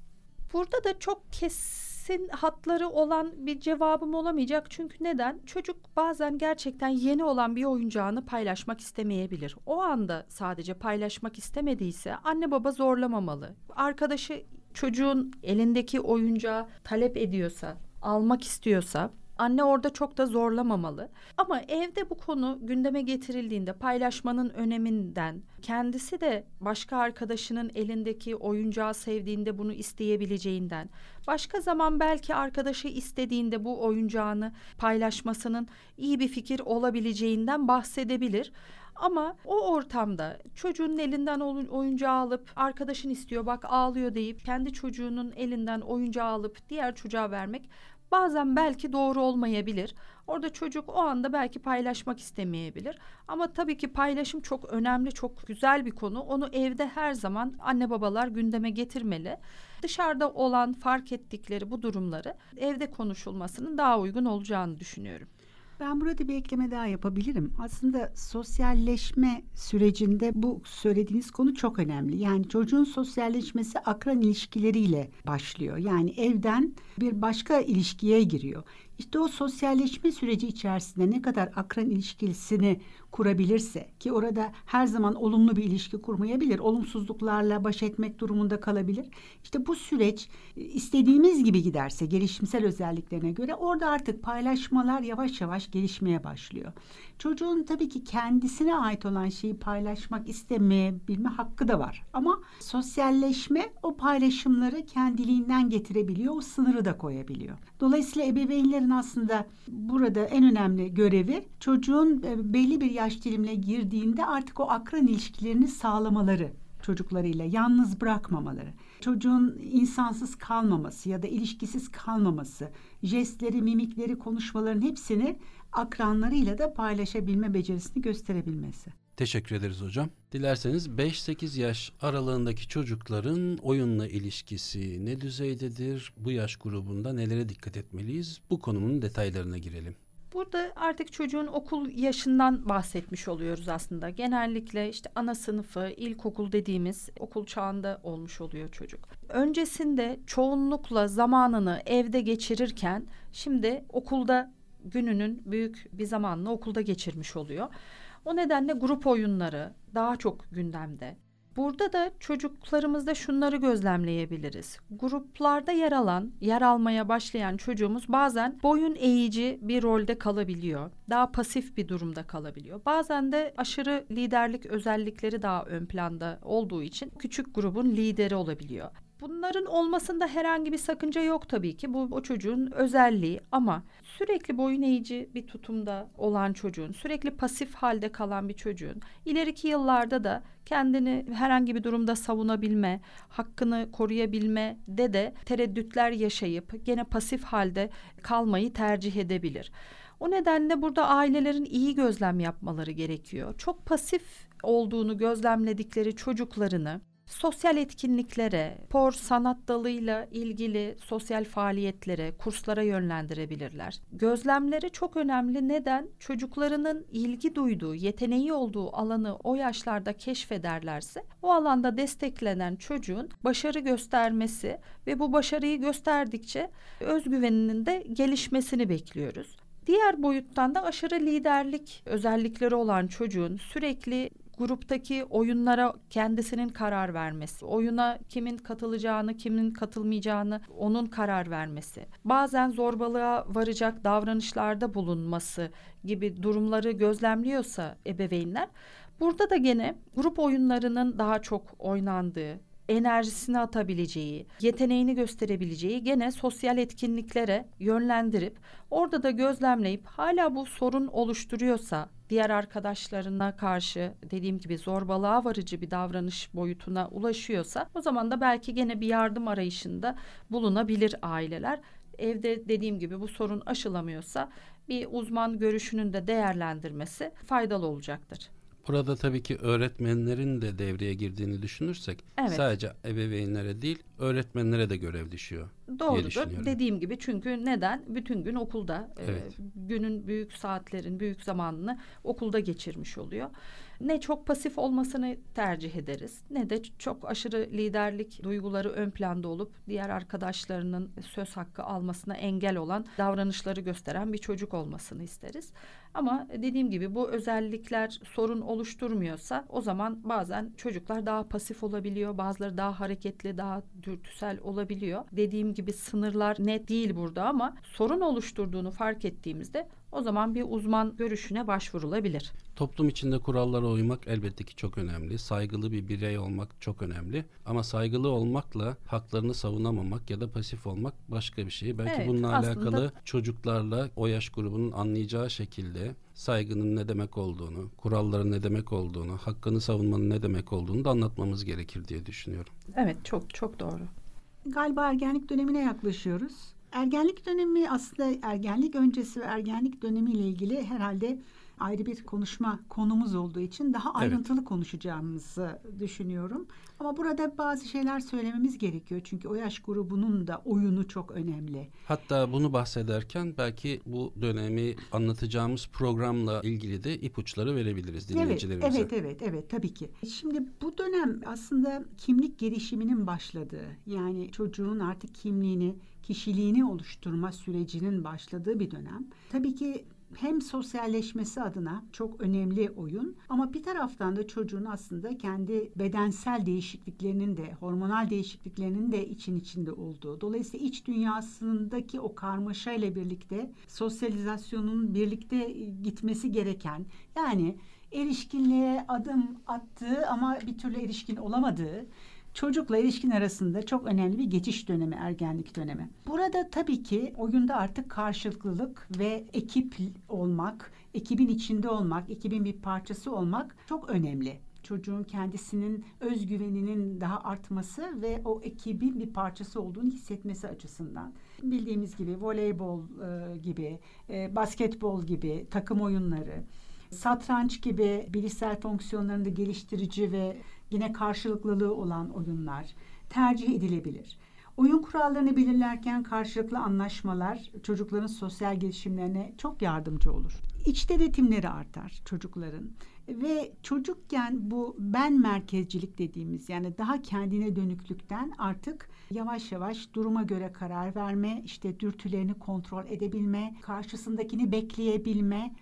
Speaker 1: Burada da çok kesin hatları olan bir cevabım olamayacak. Çünkü neden? Çocuk bazen gerçekten yeni olan bir oyuncağını paylaşmak istemeyebilir. O anda sadece paylaşmak istemediyse anne baba zorlamamalı. Arkadaşı çocuğun elindeki oyuncağı talep ediyorsa, almak istiyorsa anne orada çok da zorlamamalı. Ama evde bu konu gündeme getirildiğinde paylaşmanın öneminden, kendisi de başka arkadaşının elindeki oyuncağı sevdiğinde bunu isteyebileceğinden, başka zaman belki arkadaşı istediğinde bu oyuncağını paylaşmasının iyi bir fikir olabileceğinden bahsedebilir. Ama o ortamda çocuğun elinden oyuncağı alıp arkadaşın istiyor bak ağlıyor deyip kendi çocuğunun elinden oyuncağı alıp diğer çocuğa vermek bazen belki doğru olmayabilir. Orada çocuk o anda belki paylaşmak istemeyebilir. Ama tabii ki paylaşım çok önemli, çok güzel bir konu. Onu evde her zaman anne babalar gündeme getirmeli. Dışarıda olan fark ettikleri bu durumları evde konuşulmasının daha uygun olacağını düşünüyorum.
Speaker 4: Ben burada bir ekleme daha yapabilirim. Aslında sosyalleşme sürecinde bu söylediğiniz konu çok önemli. Yani çocuğun sosyalleşmesi akran ilişkileriyle başlıyor. Yani evden bir başka ilişkiye giriyor. İşte o sosyalleşme süreci içerisinde ne kadar akran ilişkisini kurabilirse ki orada her zaman olumlu bir ilişki kurmayabilir. Olumsuzluklarla baş etmek durumunda kalabilir. İşte bu süreç e, istediğimiz gibi giderse gelişimsel özelliklerine göre orada artık paylaşmalar yavaş yavaş gelişmeye başlıyor. Çocuğun tabii ki kendisine ait olan şeyi paylaşmak istemeyebilme hakkı da var. Ama sosyalleşme o paylaşımları kendiliğinden getirebiliyor. O sınırı da koyabiliyor. Dolayısıyla ebeveynlerin aslında burada en önemli görevi çocuğun e, belli bir yaş dilimine girdiğinde artık o akran ilişkilerini sağlamaları çocuklarıyla yalnız bırakmamaları, çocuğun insansız kalmaması ya da ilişkisiz kalmaması, jestleri, mimikleri, konuşmaların hepsini akranlarıyla da paylaşabilme becerisini gösterebilmesi.
Speaker 2: Teşekkür ederiz hocam. Dilerseniz 5-8 yaş aralığındaki çocukların oyunla ilişkisi ne düzeydedir? Bu yaş grubunda nelere dikkat etmeliyiz? Bu konunun detaylarına girelim.
Speaker 1: Burada artık çocuğun okul yaşından bahsetmiş oluyoruz aslında. Genellikle işte ana sınıfı, ilkokul dediğimiz okul çağında olmuş oluyor çocuk. Öncesinde çoğunlukla zamanını evde geçirirken şimdi okulda gününün büyük bir zamanını okulda geçirmiş oluyor. O nedenle grup oyunları daha çok gündemde. Burada da çocuklarımızda şunları gözlemleyebiliriz. Gruplarda yer alan, yer almaya başlayan çocuğumuz bazen boyun eğici bir rolde kalabiliyor. Daha pasif bir durumda kalabiliyor. Bazen de aşırı liderlik özellikleri daha ön planda olduğu için küçük grubun lideri olabiliyor. Bunların olmasında herhangi bir sakınca yok tabii ki. Bu o çocuğun özelliği ama sürekli boyun eğici bir tutumda olan çocuğun, sürekli pasif halde kalan bir çocuğun ileriki yıllarda da kendini herhangi bir durumda savunabilme, hakkını koruyabilme de de tereddütler yaşayıp gene pasif halde kalmayı tercih edebilir. O nedenle burada ailelerin iyi gözlem yapmaları gerekiyor. Çok pasif olduğunu gözlemledikleri çocuklarını sosyal etkinliklere, spor sanat dalıyla ilgili sosyal faaliyetlere, kurslara yönlendirebilirler. Gözlemleri çok önemli. Neden? Çocuklarının ilgi duyduğu, yeteneği olduğu alanı o yaşlarda keşfederlerse o alanda desteklenen çocuğun başarı göstermesi ve bu başarıyı gösterdikçe özgüveninin de gelişmesini bekliyoruz. Diğer boyuttan da aşırı liderlik özellikleri olan çocuğun sürekli gruptaki oyunlara kendisinin karar vermesi, oyuna kimin katılacağını, kimin katılmayacağını onun karar vermesi, bazen zorbalığa varacak davranışlarda bulunması gibi durumları gözlemliyorsa ebeveynler, burada da gene grup oyunlarının daha çok oynandığı, enerjisini atabileceği, yeteneğini gösterebileceği gene sosyal etkinliklere yönlendirip orada da gözlemleyip hala bu sorun oluşturuyorsa diğer arkadaşlarına karşı dediğim gibi zorbalığa varıcı bir davranış boyutuna ulaşıyorsa o zaman da belki gene bir yardım arayışında bulunabilir aileler. Evde dediğim gibi bu sorun aşılamıyorsa bir uzman görüşünün de değerlendirmesi faydalı olacaktır.
Speaker 2: Burada tabii ki öğretmenlerin de devreye girdiğini düşünürsek evet. sadece ebeveynlere değil öğretmenlere de görev düşüyor.
Speaker 1: Doğrudur. Dediğim gibi çünkü neden? Bütün gün okulda evet. e, günün büyük saatlerin büyük zamanını okulda geçirmiş oluyor ne çok pasif olmasını tercih ederiz ne de çok aşırı liderlik duyguları ön planda olup diğer arkadaşlarının söz hakkı almasına engel olan davranışları gösteren bir çocuk olmasını isteriz. Ama dediğim gibi bu özellikler sorun oluşturmuyorsa o zaman bazen çocuklar daha pasif olabiliyor. Bazıları daha hareketli, daha dürtüsel olabiliyor. Dediğim gibi sınırlar net değil burada ama sorun oluşturduğunu fark ettiğimizde o zaman bir uzman görüşüne başvurulabilir.
Speaker 2: Toplum içinde kurallara uymak elbette ki çok önemli. Saygılı bir birey olmak çok önemli. Ama saygılı olmakla haklarını savunamamak ya da pasif olmak başka bir şey. Belki evet, bununla alakalı çocuklarla o yaş grubunun anlayacağı şekilde saygının ne demek olduğunu, kuralların ne demek olduğunu, hakkını savunmanın ne demek olduğunu da anlatmamız gerekir diye düşünüyorum.
Speaker 1: Evet, çok çok doğru.
Speaker 4: Galiba ergenlik dönemine yaklaşıyoruz. Ergenlik dönemi aslında ergenlik öncesi ve ergenlik dönemiyle ilgili herhalde ayrı bir konuşma konumuz olduğu için daha ayrıntılı evet. konuşacağımızı düşünüyorum. Ama burada bazı şeyler söylememiz gerekiyor. Çünkü o yaş grubunun da oyunu çok önemli.
Speaker 2: Hatta bunu bahsederken belki bu dönemi anlatacağımız programla ilgili de ipuçları verebiliriz dinleyicilerimize.
Speaker 4: Evet, evet, evet, evet tabii ki. Şimdi bu dönem aslında kimlik gelişiminin başladığı, yani çocuğun artık kimliğini, kişiliğini oluşturma sürecinin başladığı bir dönem. Tabii ki hem sosyalleşmesi adına çok önemli oyun ama bir taraftan da çocuğun aslında kendi bedensel değişikliklerinin de hormonal değişikliklerinin de için içinde olduğu. Dolayısıyla iç dünyasındaki o karmaşayla birlikte sosyalizasyonun birlikte gitmesi gereken yani erişkinliğe adım attığı ama bir türlü erişkin olamadığı çocukla ilişkin arasında çok önemli bir geçiş dönemi, ergenlik dönemi. Burada tabii ki oyunda artık karşılıklılık ve ekip olmak, ekibin içinde olmak, ekibin bir parçası olmak çok önemli çocuğun kendisinin özgüveninin daha artması ve o ekibin bir parçası olduğunu hissetmesi açısından. Bildiğimiz gibi voleybol e, gibi, e, basketbol gibi takım oyunları, Satranç gibi bilişsel fonksiyonlarında geliştirici ve yine karşılıklılığı olan oyunlar tercih edilebilir. Oyun kurallarını belirlerken karşılıklı anlaşmalar çocukların sosyal gelişimlerine çok yardımcı olur. İç denetimleri artar çocukların ve çocukken bu ben merkezcilik dediğimiz yani daha kendine dönüklükten artık yavaş yavaş duruma göre karar verme, işte dürtülerini kontrol edebilme, karşısındakini bekleyebilme,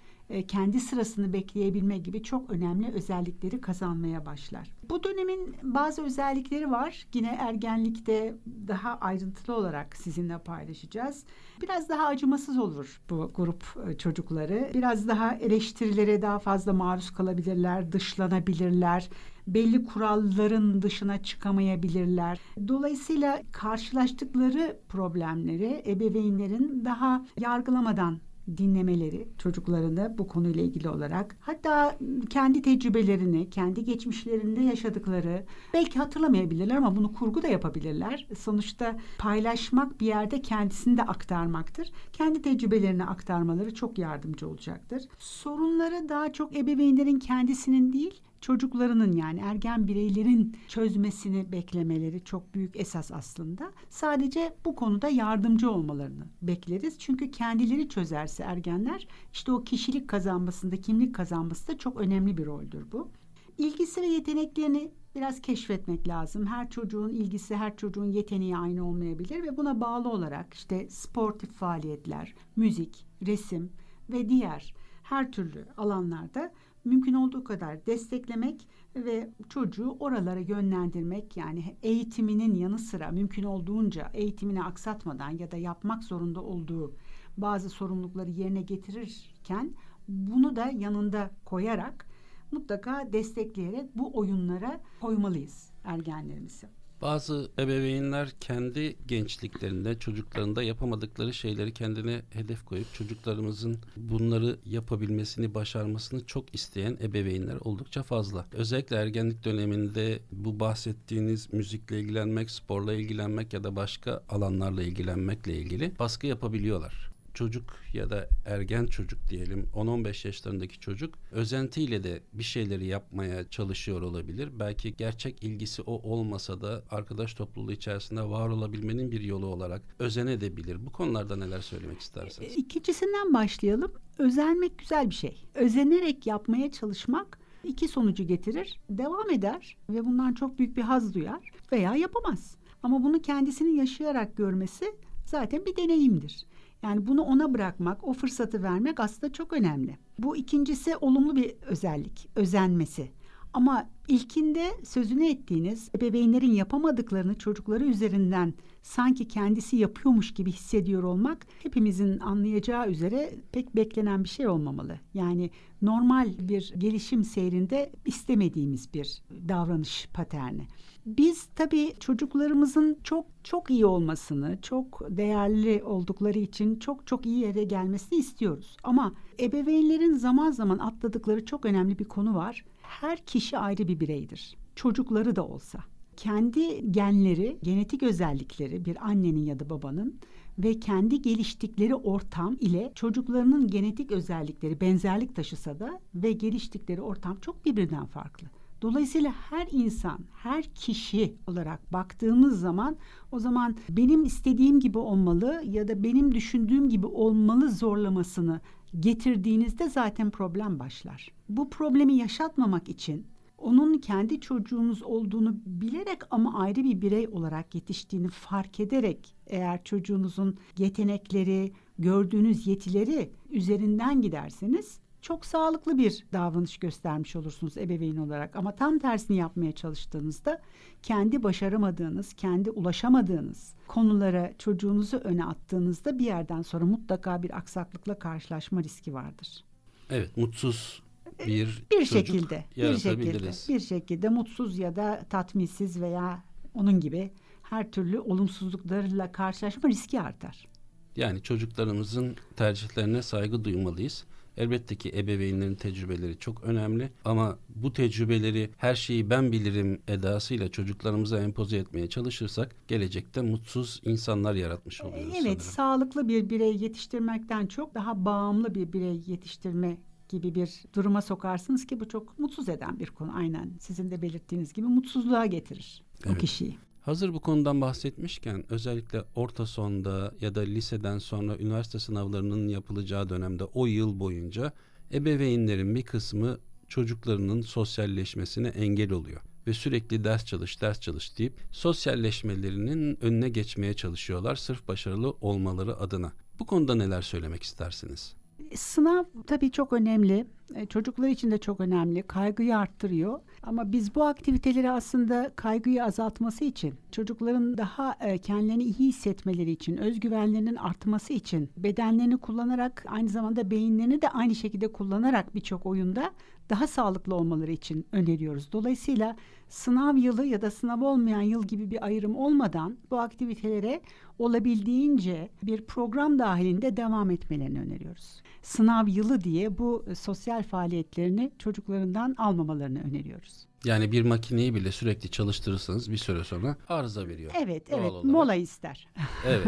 Speaker 4: kendi sırasını bekleyebilme gibi çok önemli özellikleri kazanmaya başlar. Bu dönemin bazı özellikleri var. Yine ergenlikte daha ayrıntılı olarak sizinle paylaşacağız. Biraz daha acımasız olur bu grup e, çocukları. Biraz daha eleştirilere daha fazla maruz kalabilirler, dışlanabilirler belli kuralların dışına çıkamayabilirler. Dolayısıyla karşılaştıkları problemleri ebeveynlerin daha yargılamadan dinlemeleri çocuklarını bu konuyla ilgili olarak hatta kendi tecrübelerini, kendi geçmişlerinde yaşadıkları belki hatırlamayabilirler ama bunu kurgu da yapabilirler. Sonuçta paylaşmak bir yerde kendisini de aktarmaktır. Kendi tecrübelerini aktarmaları çok yardımcı olacaktır. Sorunları daha çok ebeveynlerin kendisinin değil, çocuklarının yani ergen bireylerin çözmesini beklemeleri çok büyük esas aslında. Sadece bu konuda yardımcı olmalarını bekleriz. Çünkü kendileri çözerse ergenler işte o kişilik kazanmasında, kimlik kazanmasında çok önemli bir roldür bu. İlgisi ve yeteneklerini biraz keşfetmek lazım. Her çocuğun ilgisi, her çocuğun yeteneği aynı olmayabilir ve buna bağlı olarak işte sportif faaliyetler, müzik, resim ve diğer her türlü alanlarda mümkün olduğu kadar desteklemek ve çocuğu oralara yönlendirmek yani eğitiminin yanı sıra mümkün olduğunca eğitimini aksatmadan ya da yapmak zorunda olduğu bazı sorumlulukları yerine getirirken bunu da yanında koyarak mutlaka destekleyerek bu oyunlara koymalıyız ergenlerimizi.
Speaker 2: Bazı ebeveynler kendi gençliklerinde çocuklarında yapamadıkları şeyleri kendine hedef koyup çocuklarımızın bunları yapabilmesini, başarmasını çok isteyen ebeveynler oldukça fazla. Özellikle ergenlik döneminde bu bahsettiğiniz müzikle ilgilenmek, sporla ilgilenmek ya da başka alanlarla ilgilenmekle ilgili baskı yapabiliyorlar çocuk ya da ergen çocuk diyelim 10-15 yaşlarındaki çocuk özentiyle de bir şeyleri yapmaya çalışıyor olabilir. Belki gerçek ilgisi o olmasa da arkadaş topluluğu içerisinde var olabilmenin bir yolu olarak özenebilir. Bu konularda neler söylemek istersiniz?
Speaker 4: İkincisinden başlayalım. Özenmek güzel bir şey. Özenerek yapmaya çalışmak iki sonucu getirir. Devam eder ve bundan çok büyük bir haz duyar veya yapamaz. Ama bunu kendisini yaşayarak görmesi zaten bir deneyimdir. Yani bunu ona bırakmak, o fırsatı vermek aslında çok önemli. Bu ikincisi olumlu bir özellik, özenmesi. Ama ilkinde sözünü ettiğiniz ebeveynlerin yapamadıklarını çocukları üzerinden sanki kendisi yapıyormuş gibi hissediyor olmak hepimizin anlayacağı üzere pek beklenen bir şey olmamalı. Yani normal bir gelişim seyrinde istemediğimiz bir davranış paterni. Biz tabii çocuklarımızın çok çok iyi olmasını, çok değerli oldukları için çok çok iyi yere gelmesini istiyoruz. Ama ebeveynlerin zaman zaman atladıkları çok önemli bir konu var. Her kişi ayrı bir bireydir. Çocukları da olsa. Kendi genleri, genetik özellikleri bir annenin ya da babanın ve kendi geliştikleri ortam ile çocuklarının genetik özellikleri benzerlik taşısa da ve geliştikleri ortam çok birbirinden farklı. Dolayısıyla her insan, her kişi olarak baktığımız zaman o zaman benim istediğim gibi olmalı ya da benim düşündüğüm gibi olmalı zorlamasını getirdiğinizde zaten problem başlar. Bu problemi yaşatmamak için onun kendi çocuğunuz olduğunu bilerek ama ayrı bir birey olarak yetiştiğini fark ederek eğer çocuğunuzun yetenekleri, gördüğünüz yetileri üzerinden giderseniz çok sağlıklı bir davranış göstermiş olursunuz ebeveyn olarak. Ama tam tersini yapmaya çalıştığınızda kendi başaramadığınız, kendi ulaşamadığınız konulara çocuğunuzu öne attığınızda bir yerden sonra mutlaka bir aksaklıkla karşılaşma riski vardır.
Speaker 2: Evet, mutsuz bir
Speaker 4: bir şekilde bir şekilde bir şekilde mutsuz ya da tatminsiz veya onun gibi her türlü olumsuzluklarla karşılaşma riski artar.
Speaker 2: Yani çocuklarımızın tercihlerine saygı duymalıyız. Elbette ki ebeveynlerin tecrübeleri çok önemli ama bu tecrübeleri her şeyi ben bilirim edasıyla çocuklarımıza empoze etmeye çalışırsak gelecekte mutsuz insanlar yaratmış oluyoruz.
Speaker 4: Evet, sanırım. sağlıklı bir birey yetiştirmekten çok daha bağımlı bir birey yetiştirme gibi bir duruma sokarsınız ki bu çok mutsuz eden bir konu. Aynen sizin de belirttiğiniz gibi mutsuzluğa getirir evet. o kişiyi.
Speaker 2: Hazır bu konudan bahsetmişken özellikle orta sonda ya da liseden sonra üniversite sınavlarının yapılacağı dönemde o yıl boyunca ebeveynlerin bir kısmı çocuklarının sosyalleşmesine engel oluyor ve sürekli ders çalış, ders çalış deyip sosyalleşmelerinin önüne geçmeye çalışıyorlar sırf başarılı olmaları adına. Bu konuda neler söylemek istersiniz?
Speaker 4: Sınav tabii çok önemli. E, çocuklar için de çok önemli. Kaygıyı arttırıyor. Ama biz bu aktiviteleri aslında kaygıyı azaltması için, çocukların daha e, kendilerini iyi hissetmeleri için, özgüvenlerinin artması için bedenlerini kullanarak aynı zamanda beyinlerini de aynı şekilde kullanarak birçok oyunda daha sağlıklı olmaları için öneriyoruz. Dolayısıyla sınav yılı ya da sınav olmayan yıl gibi bir ayrım olmadan bu aktivitelere olabildiğince bir program dahilinde devam etmelerini öneriyoruz. Sınav yılı diye bu sosyal faaliyetlerini çocuklarından almamalarını öneriyoruz.
Speaker 2: Yani bir makineyi bile sürekli çalıştırırsanız bir süre sonra arıza veriyor.
Speaker 4: Evet, evet. Olarak. Mola ister. <laughs>
Speaker 2: Evet.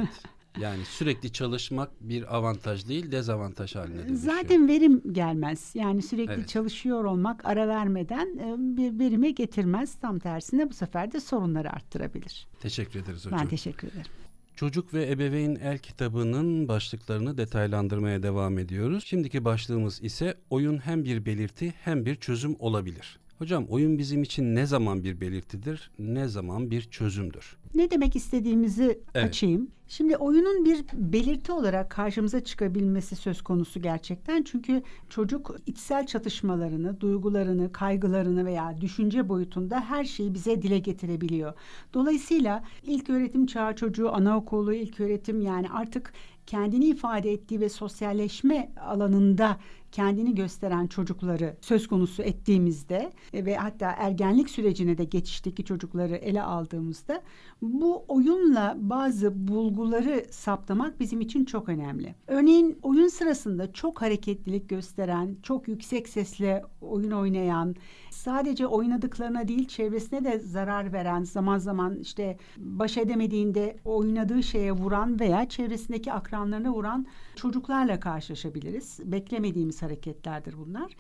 Speaker 2: Yani sürekli çalışmak bir avantaj değil, dezavantaj haline dönüşüyor.
Speaker 4: Zaten verim gelmez. Yani sürekli evet. çalışıyor olmak ara vermeden e, bir verime getirmez. Tam tersine bu sefer de sorunları arttırabilir.
Speaker 2: Teşekkür ederiz hocam.
Speaker 4: Ben teşekkür ederim.
Speaker 2: Çocuk ve Ebeveyn El kitabının başlıklarını detaylandırmaya devam ediyoruz. Şimdiki başlığımız ise oyun hem bir belirti hem bir çözüm olabilir. Hocam oyun bizim için ne zaman bir belirtidir, ne zaman bir çözümdür?
Speaker 4: Ne demek istediğimizi evet. açayım. Şimdi oyunun bir belirti olarak karşımıza çıkabilmesi söz konusu gerçekten. Çünkü çocuk içsel çatışmalarını, duygularını, kaygılarını veya düşünce boyutunda her şeyi bize dile getirebiliyor. Dolayısıyla ilk öğretim çağı çocuğu, anaokulu, ilk öğretim yani artık kendini ifade ettiği ve sosyalleşme alanında kendini gösteren çocukları söz konusu ettiğimizde e, ve hatta ergenlik sürecine de geçişteki çocukları ele aldığımızda bu oyunla bazı bulguları saptamak bizim için çok önemli. Örneğin oyun sırasında çok hareketlilik gösteren, çok yüksek sesle oyun oynayan, sadece oynadıklarına değil çevresine de zarar veren, zaman zaman işte baş edemediğinde oynadığı şeye vuran veya çevresindeki akranlarına vuran çocuklarla karşılaşabiliriz. Beklemediğimiz hareketlerdir bunlar.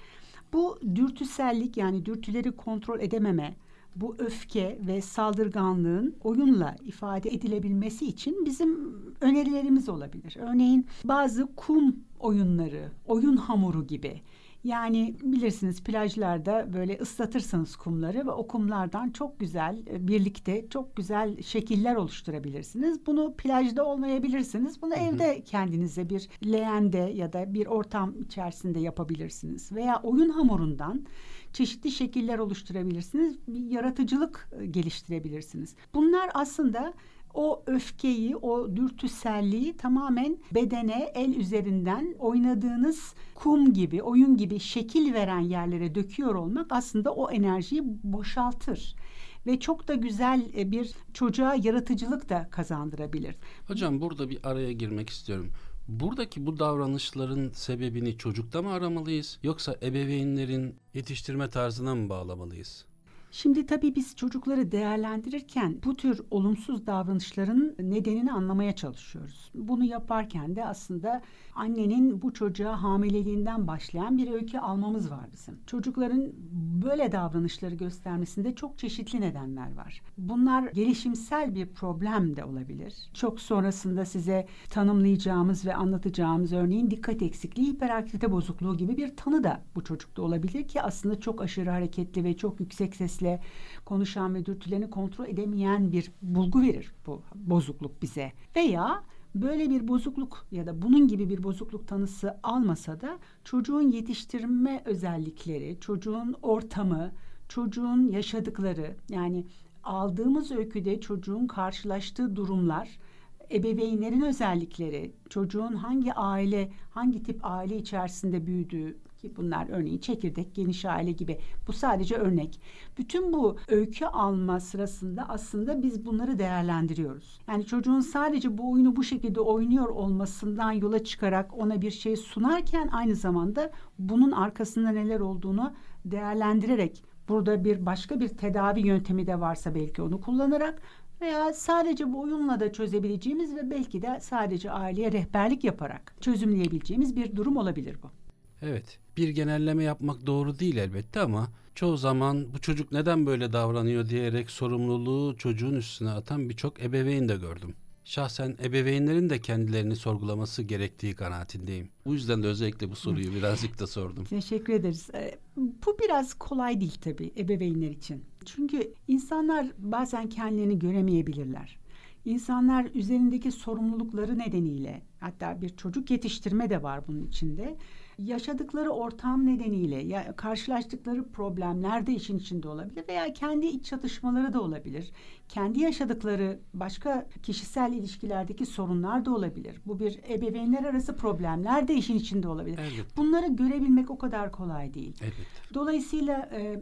Speaker 4: Bu dürtüsellik yani dürtüleri kontrol edememe, bu öfke ve saldırganlığın oyunla ifade edilebilmesi için bizim önerilerimiz olabilir. Örneğin bazı kum oyunları, oyun hamuru gibi yani bilirsiniz plajlarda böyle ıslatırsınız kumları ve o kumlardan çok güzel e, birlikte çok güzel şekiller oluşturabilirsiniz. Bunu plajda olmayabilirsiniz. Bunu hı hı. evde kendinize bir leğende ya da bir ortam içerisinde yapabilirsiniz. Veya oyun hamurundan çeşitli şekiller oluşturabilirsiniz. Bir yaratıcılık e, geliştirebilirsiniz. Bunlar aslında o öfkeyi, o dürtüselliği tamamen bedene, el üzerinden oynadığınız kum gibi, oyun gibi şekil veren yerlere döküyor olmak aslında o enerjiyi boşaltır ve çok da güzel e, bir çocuğa yaratıcılık da kazandırabilir.
Speaker 2: Hocam burada bir araya girmek istiyorum. Buradaki bu davranışların sebebini çocukta mı aramalıyız yoksa ebeveynlerin yetiştirme tarzına mı bağlamalıyız?
Speaker 4: Şimdi tabii biz çocukları değerlendirirken bu tür olumsuz davranışların nedenini anlamaya çalışıyoruz. Bunu yaparken de aslında annenin bu çocuğa hamileliğinden başlayan bir öykü almamız var bizim. Çocukların böyle davranışları göstermesinde çok çeşitli nedenler var. Bunlar gelişimsel bir problem de olabilir. Çok sonrasında size tanımlayacağımız ve anlatacağımız örneğin dikkat eksikliği, hiperaktivite bozukluğu gibi bir tanı da bu çocukta olabilir ki aslında çok aşırı hareketli ve çok yüksek sesle konuşan ve dürtülerini kontrol edemeyen bir bulgu verir bu bozukluk bize. Veya böyle bir bozukluk ya da bunun gibi bir bozukluk tanısı almasa da çocuğun yetiştirme özellikleri, çocuğun ortamı, çocuğun yaşadıkları yani aldığımız öyküde çocuğun karşılaştığı durumlar, ebeveynlerin özellikleri, çocuğun hangi aile, hangi tip aile içerisinde büyüdüğü, ki bunlar örneğin çekirdek, geniş aile gibi. Bu sadece örnek. Bütün bu öykü alma sırasında aslında biz bunları değerlendiriyoruz. Yani çocuğun sadece bu oyunu bu şekilde oynuyor olmasından yola çıkarak ona bir şey sunarken aynı zamanda bunun arkasında neler olduğunu değerlendirerek burada bir başka bir tedavi yöntemi de varsa belki onu kullanarak veya sadece bu oyunla da çözebileceğimiz ve belki de sadece aileye rehberlik yaparak çözümleyebileceğimiz bir durum olabilir bu.
Speaker 2: Evet, bir genelleme yapmak doğru değil elbette ama çoğu zaman bu çocuk neden böyle davranıyor diyerek sorumluluğu çocuğun üstüne atan birçok ebeveyn de gördüm. Şahsen ebeveynlerin de kendilerini sorgulaması gerektiği kanaatindeyim. Bu yüzden de özellikle bu soruyu birazcık da sordum. <laughs>
Speaker 4: Teşekkür ederiz. Ee, bu biraz kolay değil tabii ebeveynler için. Çünkü insanlar bazen kendilerini göremeyebilirler. İnsanlar üzerindeki sorumlulukları nedeniyle hatta bir çocuk yetiştirme de var bunun içinde yaşadıkları ortam nedeniyle ya karşılaştıkları problemler de işin içinde olabilir veya kendi iç çatışmaları da olabilir. Kendi yaşadıkları başka kişisel ilişkilerdeki sorunlar da olabilir. Bu bir ebeveynler arası problemler de işin içinde olabilir.
Speaker 2: Elbette.
Speaker 4: Bunları görebilmek o kadar kolay değil.
Speaker 2: Elbette.
Speaker 4: Dolayısıyla e,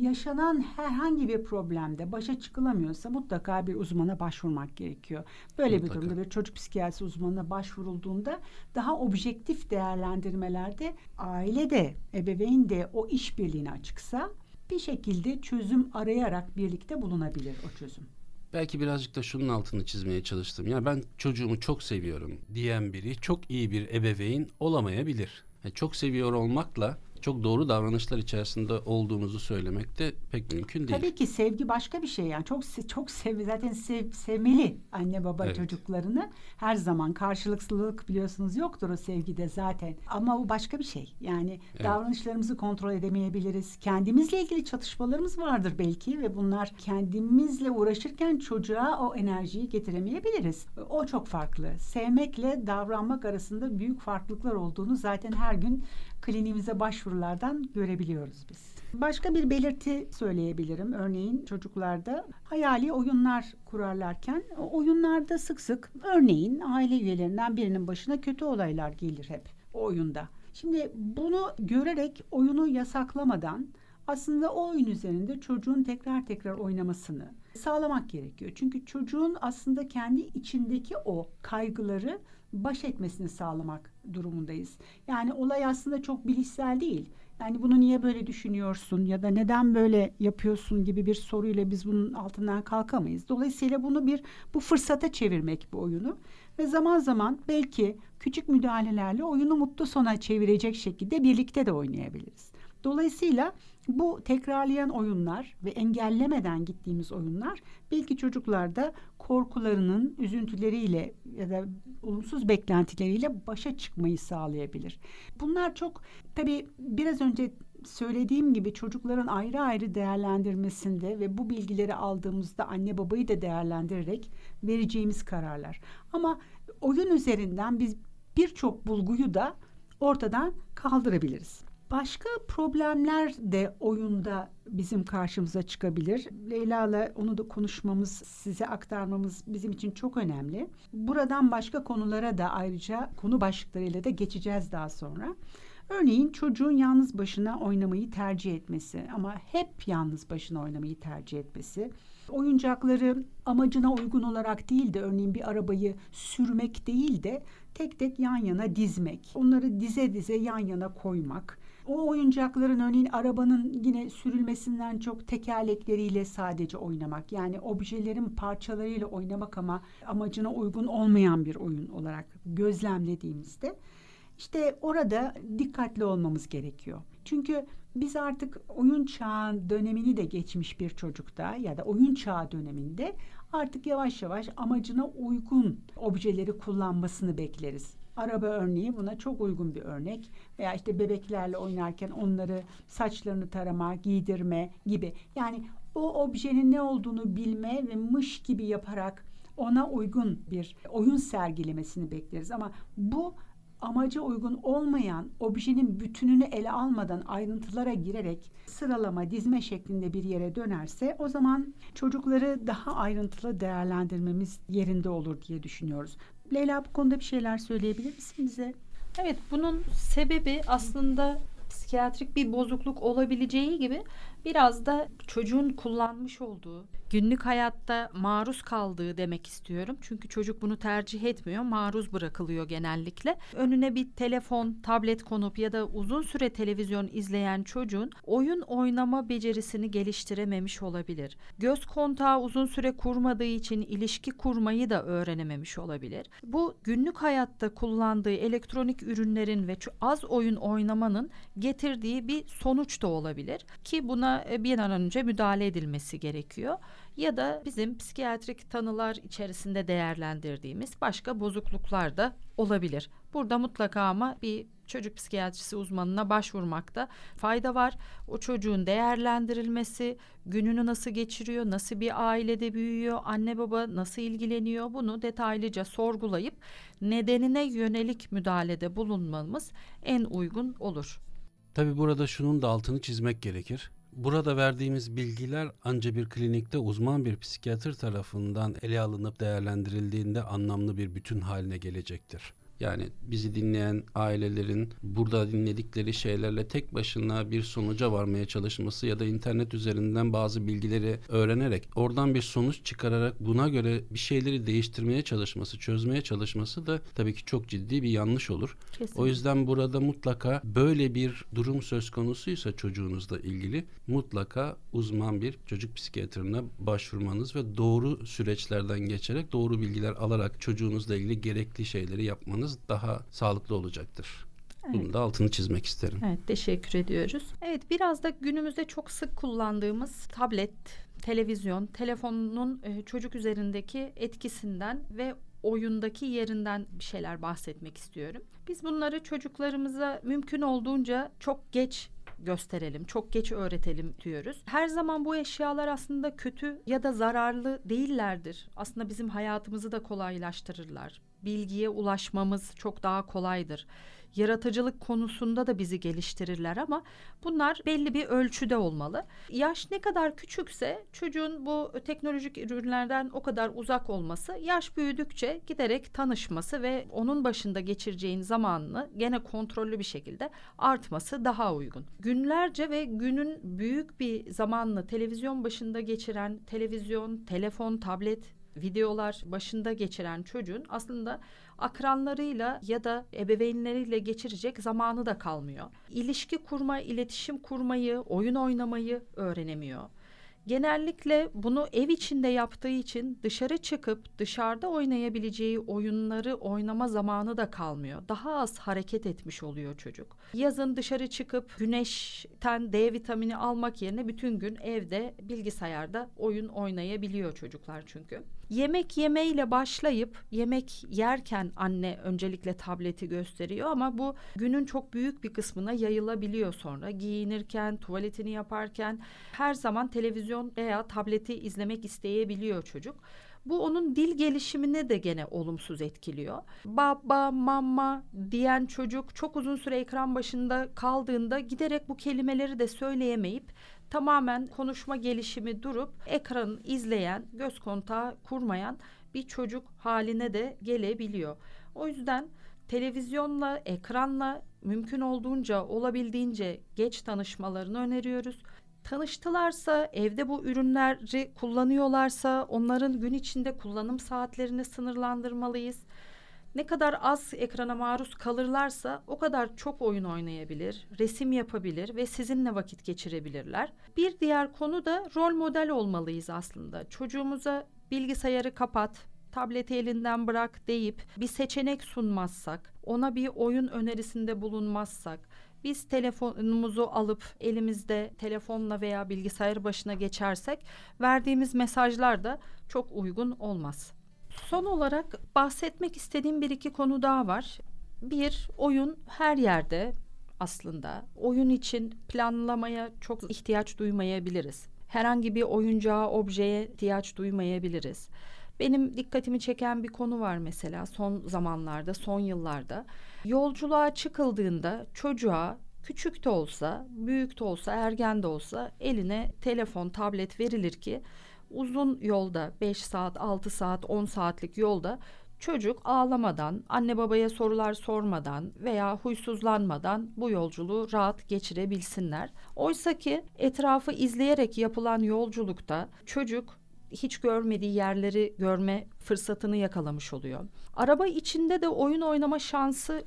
Speaker 4: yaşanan herhangi bir problemde başa çıkılamıyorsa mutlaka bir uzmana başvurmak gerekiyor. Böyle
Speaker 2: Mutlaka.
Speaker 4: bir durumda bir çocuk psikiyatrisi uzmanına başvurulduğunda daha objektif değerlendirmelerde aile de ebeveyn de o işbirliğine açıksa bir şekilde çözüm arayarak birlikte bulunabilir o çözüm.
Speaker 2: Belki birazcık da şunun altını çizmeye çalıştım. Ya ben çocuğumu çok seviyorum diyen biri çok iyi bir ebeveyn olamayabilir. Yani çok seviyor olmakla çok doğru davranışlar içerisinde olduğumuzu söylemek de pek mümkün değil.
Speaker 4: Tabii ki sevgi başka bir şey yani. Çok çok sev zaten sev, sevmeli anne baba
Speaker 2: Evet.
Speaker 4: çocuklarını. Her zaman karşılıklılık biliyorsunuz yoktur o sevgide zaten. Ama o başka bir şey. Yani
Speaker 2: Evet.
Speaker 4: davranışlarımızı kontrol edemeyebiliriz. Kendimizle ilgili çatışmalarımız vardır belki ve bunlar kendimizle uğraşırken çocuğa o enerjiyi getiremeyebiliriz. O çok farklı. Sevmekle davranmak arasında büyük farklılıklar olduğunu zaten her gün kliniğimize başvurulardan görebiliyoruz biz. Başka bir belirti söyleyebilirim. Örneğin çocuklarda hayali oyunlar kurarlarken oyunlarda sık sık örneğin aile üyelerinden birinin başına kötü olaylar gelir hep o oyunda. Şimdi bunu görerek oyunu yasaklamadan aslında o oyun üzerinde çocuğun tekrar tekrar oynamasını sağlamak gerekiyor. Çünkü çocuğun aslında kendi içindeki o kaygıları baş etmesini sağlamak durumundayız. Yani olay aslında çok bilişsel değil. Yani bunu niye böyle düşünüyorsun ya da neden böyle yapıyorsun gibi bir soruyla biz bunun altından kalkamayız. Dolayısıyla bunu bir bu fırsata çevirmek bu oyunu ve zaman zaman belki küçük müdahalelerle oyunu mutlu sona çevirecek şekilde birlikte de oynayabiliriz. Dolayısıyla bu tekrarlayan oyunlar ve engellemeden gittiğimiz oyunlar belki çocuklarda korkularının üzüntüleriyle ya da olumsuz beklentileriyle başa çıkmayı sağlayabilir. Bunlar çok tabii biraz önce söylediğim gibi çocukların ayrı ayrı değerlendirmesinde ve bu bilgileri aldığımızda anne babayı da değerlendirerek vereceğimiz kararlar. Ama oyun üzerinden biz birçok bulguyu da ortadan kaldırabiliriz. Başka problemler de oyunda bizim karşımıza çıkabilir. Leyla'la onu da konuşmamız, size aktarmamız bizim için çok önemli. Buradan başka konulara da ayrıca konu başlıklarıyla da geçeceğiz daha sonra. Örneğin çocuğun yalnız başına oynamayı tercih etmesi ama hep yalnız başına oynamayı tercih etmesi. Oyuncakları amacına uygun olarak değil de örneğin bir arabayı sürmek değil de tek tek yan yana dizmek. Onları dize dize yan yana koymak. O oyuncakların örneğin arabanın yine sürülmesinden çok tekerlekleriyle sadece oynamak. Yani objelerin parçalarıyla oynamak ama amacına uygun olmayan bir oyun olarak gözlemlediğimizde işte orada dikkatli olmamız gerekiyor. Çünkü biz artık oyun çağı dönemini de geçmiş bir çocukta ya da oyun çağı döneminde artık yavaş yavaş amacına uygun objeleri kullanmasını bekleriz. Araba örneği buna çok uygun bir örnek veya işte bebeklerle oynarken onları saçlarını tarama, giydirme gibi. Yani o objenin ne olduğunu bilme ve mış gibi yaparak ona uygun bir oyun sergilemesini bekleriz. Ama bu amaca uygun olmayan objenin bütününü ele almadan ayrıntılara girerek sıralama, dizme şeklinde bir yere dönerse o zaman çocukları daha ayrıntılı değerlendirmemiz yerinde olur diye düşünüyoruz. Leyla bu konuda bir şeyler söyleyebilir misin bize?
Speaker 1: Evet bunun sebebi aslında psikiyatrik bir bozukluk olabileceği gibi biraz da çocuğun kullanmış olduğu günlük hayatta maruz kaldığı demek istiyorum. Çünkü çocuk bunu tercih etmiyor, maruz bırakılıyor genellikle. Önüne bir telefon, tablet konup ya da uzun süre televizyon izleyen çocuğun oyun oynama becerisini geliştirememiş olabilir. Göz kontağı uzun süre kurmadığı için ilişki kurmayı da öğrenememiş olabilir. Bu günlük hayatta kullandığı elektronik ürünlerin ve az oyun oynamanın getirdiği bir sonuç da olabilir ki buna e, bir an önce müdahale edilmesi gerekiyor ya da bizim psikiyatrik tanılar içerisinde değerlendirdiğimiz başka bozukluklar da olabilir. Burada mutlaka ama bir çocuk psikiyatrisi uzmanına başvurmakta fayda var. O çocuğun değerlendirilmesi, gününü nasıl geçiriyor, nasıl bir ailede büyüyor, anne baba nasıl ilgileniyor bunu detaylıca sorgulayıp nedenine yönelik müdahalede bulunmamız en uygun olur.
Speaker 2: Tabi burada şunun da altını çizmek gerekir. Burada verdiğimiz bilgiler ancak bir klinikte uzman bir psikiyatr tarafından ele alınıp değerlendirildiğinde anlamlı bir bütün haline gelecektir. Yani bizi dinleyen ailelerin burada dinledikleri şeylerle tek başına bir sonuca varmaya çalışması ya da internet üzerinden bazı bilgileri öğrenerek oradan bir sonuç çıkararak buna göre bir şeyleri değiştirmeye çalışması, çözmeye çalışması da tabii ki çok ciddi bir yanlış olur. Kesinlikle. O yüzden burada mutlaka böyle bir durum söz konusuysa çocuğunuzla ilgili mutlaka uzman bir çocuk psikiyatrına başvurmanız ve doğru süreçlerden geçerek doğru bilgiler alarak çocuğunuzla ilgili gerekli şeyleri yapmanız yapmanız daha sağlıklı olacaktır. Evet. Bunun da altını çizmek isterim.
Speaker 1: Evet, teşekkür ediyoruz. Evet, biraz da günümüzde çok sık kullandığımız tablet, televizyon, telefonun e, çocuk üzerindeki etkisinden ve oyundaki yerinden bir şeyler bahsetmek istiyorum. Biz bunları çocuklarımıza mümkün olduğunca çok geç gösterelim, çok geç öğretelim diyoruz. Her zaman bu eşyalar aslında kötü ya da zararlı değillerdir. Aslında bizim hayatımızı da kolaylaştırırlar bilgiye ulaşmamız çok daha kolaydır. Yaratıcılık konusunda da bizi geliştirirler ama bunlar belli bir ölçüde olmalı. Yaş ne kadar küçükse çocuğun bu teknolojik ürünlerden o kadar uzak olması, yaş büyüdükçe giderek tanışması ve onun başında geçireceğin zamanını gene kontrollü bir şekilde artması daha uygun. Günlerce ve günün büyük bir zamanını televizyon başında geçiren televizyon, telefon, tablet videolar başında geçiren çocuğun aslında akranlarıyla ya da ebeveynleriyle geçirecek zamanı da kalmıyor. İlişki kurma, iletişim kurmayı, oyun oynamayı öğrenemiyor. Genellikle bunu ev içinde yaptığı için dışarı çıkıp dışarıda oynayabileceği oyunları oynama zamanı da kalmıyor. Daha az hareket etmiş oluyor çocuk. Yazın dışarı çıkıp güneşten D vitamini almak yerine bütün gün evde bilgisayarda oyun oynayabiliyor çocuklar çünkü. Yemek yemeyle başlayıp yemek yerken anne öncelikle tableti gösteriyor ama bu günün çok büyük bir kısmına yayılabiliyor sonra. Giyinirken, tuvaletini yaparken her zaman televizyon veya tableti izlemek isteyebiliyor çocuk. Bu onun dil gelişimine de gene olumsuz etkiliyor. Baba, mama diyen çocuk çok uzun süre ekran başında kaldığında giderek bu kelimeleri de söyleyemeyip tamamen konuşma gelişimi durup ekranı izleyen, göz kontağı kurmayan bir çocuk haline de gelebiliyor. O yüzden televizyonla, ekranla mümkün olduğunca olabildiğince geç tanışmalarını öneriyoruz. Tanıştılarsa, evde bu ürünleri kullanıyorlarsa onların gün içinde kullanım saatlerini sınırlandırmalıyız. Ne kadar az ekrana maruz kalırlarsa o kadar çok oyun oynayabilir, resim yapabilir ve sizinle vakit geçirebilirler. Bir diğer konu da rol model olmalıyız aslında. Çocuğumuza bilgisayarı kapat, tableti elinden bırak deyip bir seçenek sunmazsak, ona bir oyun önerisinde bulunmazsak, biz telefonumuzu alıp elimizde telefonla veya bilgisayar başına geçersek verdiğimiz mesajlar da çok uygun olmaz. Son olarak bahsetmek istediğim bir iki konu daha var. Bir, oyun her yerde aslında. Oyun için planlamaya çok ihtiyaç duymayabiliriz. Herhangi bir oyuncağa, objeye ihtiyaç duymayabiliriz. Benim dikkatimi çeken bir konu var mesela son zamanlarda, son yıllarda. Yolculuğa çıkıldığında çocuğa küçük de olsa, büyük de olsa, ergen de olsa eline telefon, tablet verilir ki uzun yolda 5 saat, 6 saat, 10 saatlik yolda çocuk ağlamadan, anne babaya sorular sormadan veya huysuzlanmadan bu yolculuğu rahat geçirebilsinler. Oysa ki etrafı izleyerek yapılan yolculukta çocuk hiç görmediği yerleri görme fırsatını yakalamış oluyor. Araba içinde de oyun oynama şansı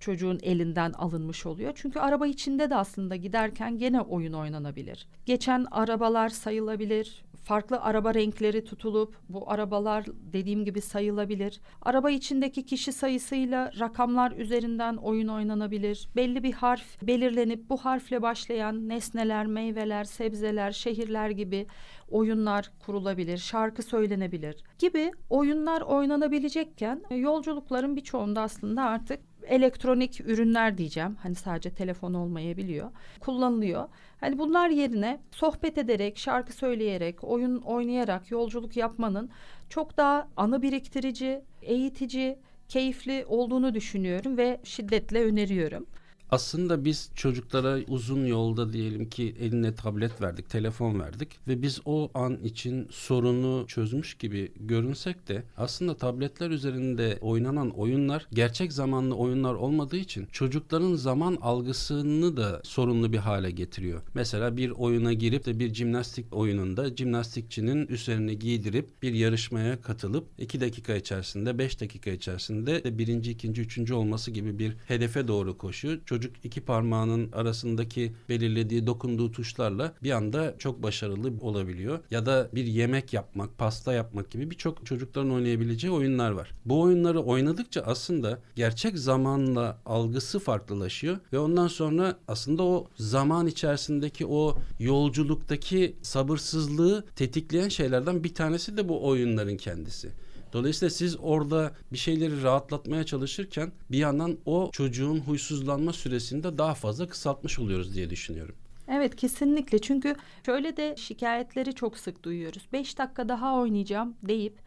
Speaker 1: çocuğun elinden alınmış oluyor. Çünkü araba içinde de aslında giderken gene oyun oynanabilir. Geçen arabalar sayılabilir, farklı araba renkleri tutulup bu arabalar dediğim gibi sayılabilir. Araba içindeki kişi sayısıyla rakamlar üzerinden oyun oynanabilir. Belli bir harf belirlenip bu harfle başlayan nesneler, meyveler, sebzeler, şehirler gibi oyunlar kurulabilir, şarkı söylenebilir gibi oyunlar oynanabilecekken yolculukların birçoğunda aslında artık elektronik ürünler diyeceğim. Hani sadece telefon olmayabiliyor. Kullanılıyor. Hani bunlar yerine sohbet ederek, şarkı söyleyerek, oyun oynayarak yolculuk yapmanın çok daha anı biriktirici, eğitici, keyifli olduğunu düşünüyorum ve şiddetle öneriyorum.
Speaker 2: Aslında biz çocuklara uzun yolda diyelim ki eline tablet verdik, telefon verdik ve biz o an için sorunu çözmüş gibi görünsek de aslında tabletler üzerinde oynanan oyunlar gerçek zamanlı oyunlar olmadığı için çocukların zaman algısını da sorunlu bir hale getiriyor. Mesela bir oyuna girip de bir jimnastik oyununda jimnastikçinin üzerini giydirip bir yarışmaya katılıp iki dakika içerisinde beş dakika içerisinde de birinci, ikinci, üçüncü olması gibi bir hedefe doğru koşuyor çocuk iki parmağının arasındaki belirlediği dokunduğu tuşlarla bir anda çok başarılı olabiliyor. Ya da bir yemek yapmak, pasta yapmak gibi birçok çocukların oynayabileceği oyunlar var. Bu oyunları oynadıkça aslında gerçek zamanla algısı farklılaşıyor ve ondan sonra aslında o zaman içerisindeki o yolculuktaki sabırsızlığı tetikleyen şeylerden bir tanesi de bu oyunların kendisi. Dolayısıyla siz orada bir şeyleri rahatlatmaya çalışırken bir yandan o çocuğun huysuzlanma süresini de daha fazla kısaltmış oluyoruz diye düşünüyorum.
Speaker 1: Evet kesinlikle çünkü şöyle de şikayetleri çok sık duyuyoruz. Beş dakika daha oynayacağım deyip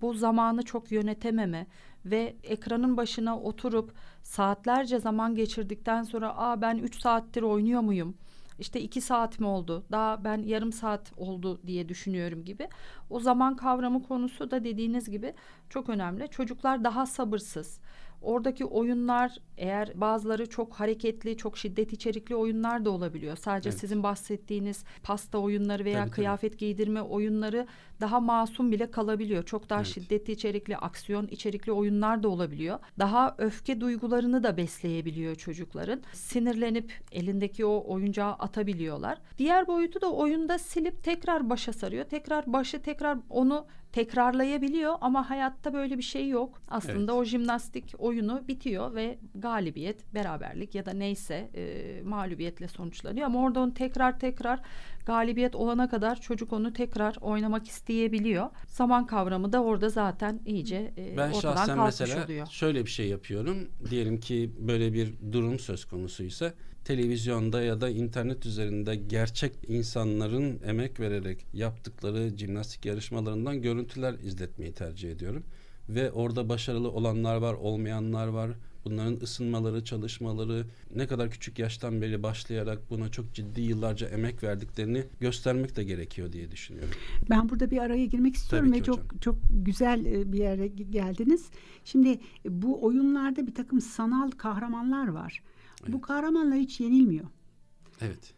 Speaker 1: bu zamanı çok yönetememe ve ekranın başına oturup saatlerce zaman geçirdikten sonra aa ben üç saattir oynuyor muyum? İşte iki saat mi oldu? Daha ben yarım saat oldu diye düşünüyorum gibi. O zaman kavramı konusu da dediğiniz gibi çok önemli. Çocuklar daha sabırsız Oradaki oyunlar eğer bazıları çok hareketli, çok şiddet içerikli oyunlar da olabiliyor. Sadece evet. sizin bahsettiğiniz pasta oyunları veya tabii, kıyafet tabii. giydirme oyunları daha masum bile kalabiliyor. Çok daha evet. şiddetli içerikli, aksiyon içerikli oyunlar da olabiliyor. Daha öfke duygularını da besleyebiliyor çocukların. Sinirlenip elindeki o oyuncağı atabiliyorlar. Diğer boyutu da oyunda silip tekrar başa sarıyor. Tekrar başı tekrar onu tekrarlayabiliyor ama hayatta böyle bir şey yok. Aslında evet. o jimnastik oyunu bitiyor ve galibiyet, beraberlik ya da neyse e, mağlubiyetle sonuçlanıyor. Ama orada onu tekrar tekrar galibiyet olana kadar çocuk onu tekrar oynamak isteyebiliyor. Zaman kavramı da orada zaten iyice e, ben ortadan şahsen mesela oluyor.
Speaker 2: şöyle bir şey yapıyorum. Diyelim ki böyle bir durum söz konusuysa televizyonda ya da internet üzerinde gerçek insanların emek vererek yaptıkları jimnastik yarışmalarından görüntüler izletmeyi tercih ediyorum. Ve orada başarılı olanlar var, olmayanlar var. Bunların ısınmaları, çalışmaları ne kadar küçük yaştan beri başlayarak buna çok ciddi yıllarca emek verdiklerini göstermek de gerekiyor diye düşünüyorum.
Speaker 4: Ben burada bir araya girmek istiyorum ve çok çok güzel e, bir yere geldiniz. Şimdi e, bu oyunlarda bir takım sanal kahramanlar var. Evet. Bu kahramanlar hiç yenilmiyor.
Speaker 2: Evet.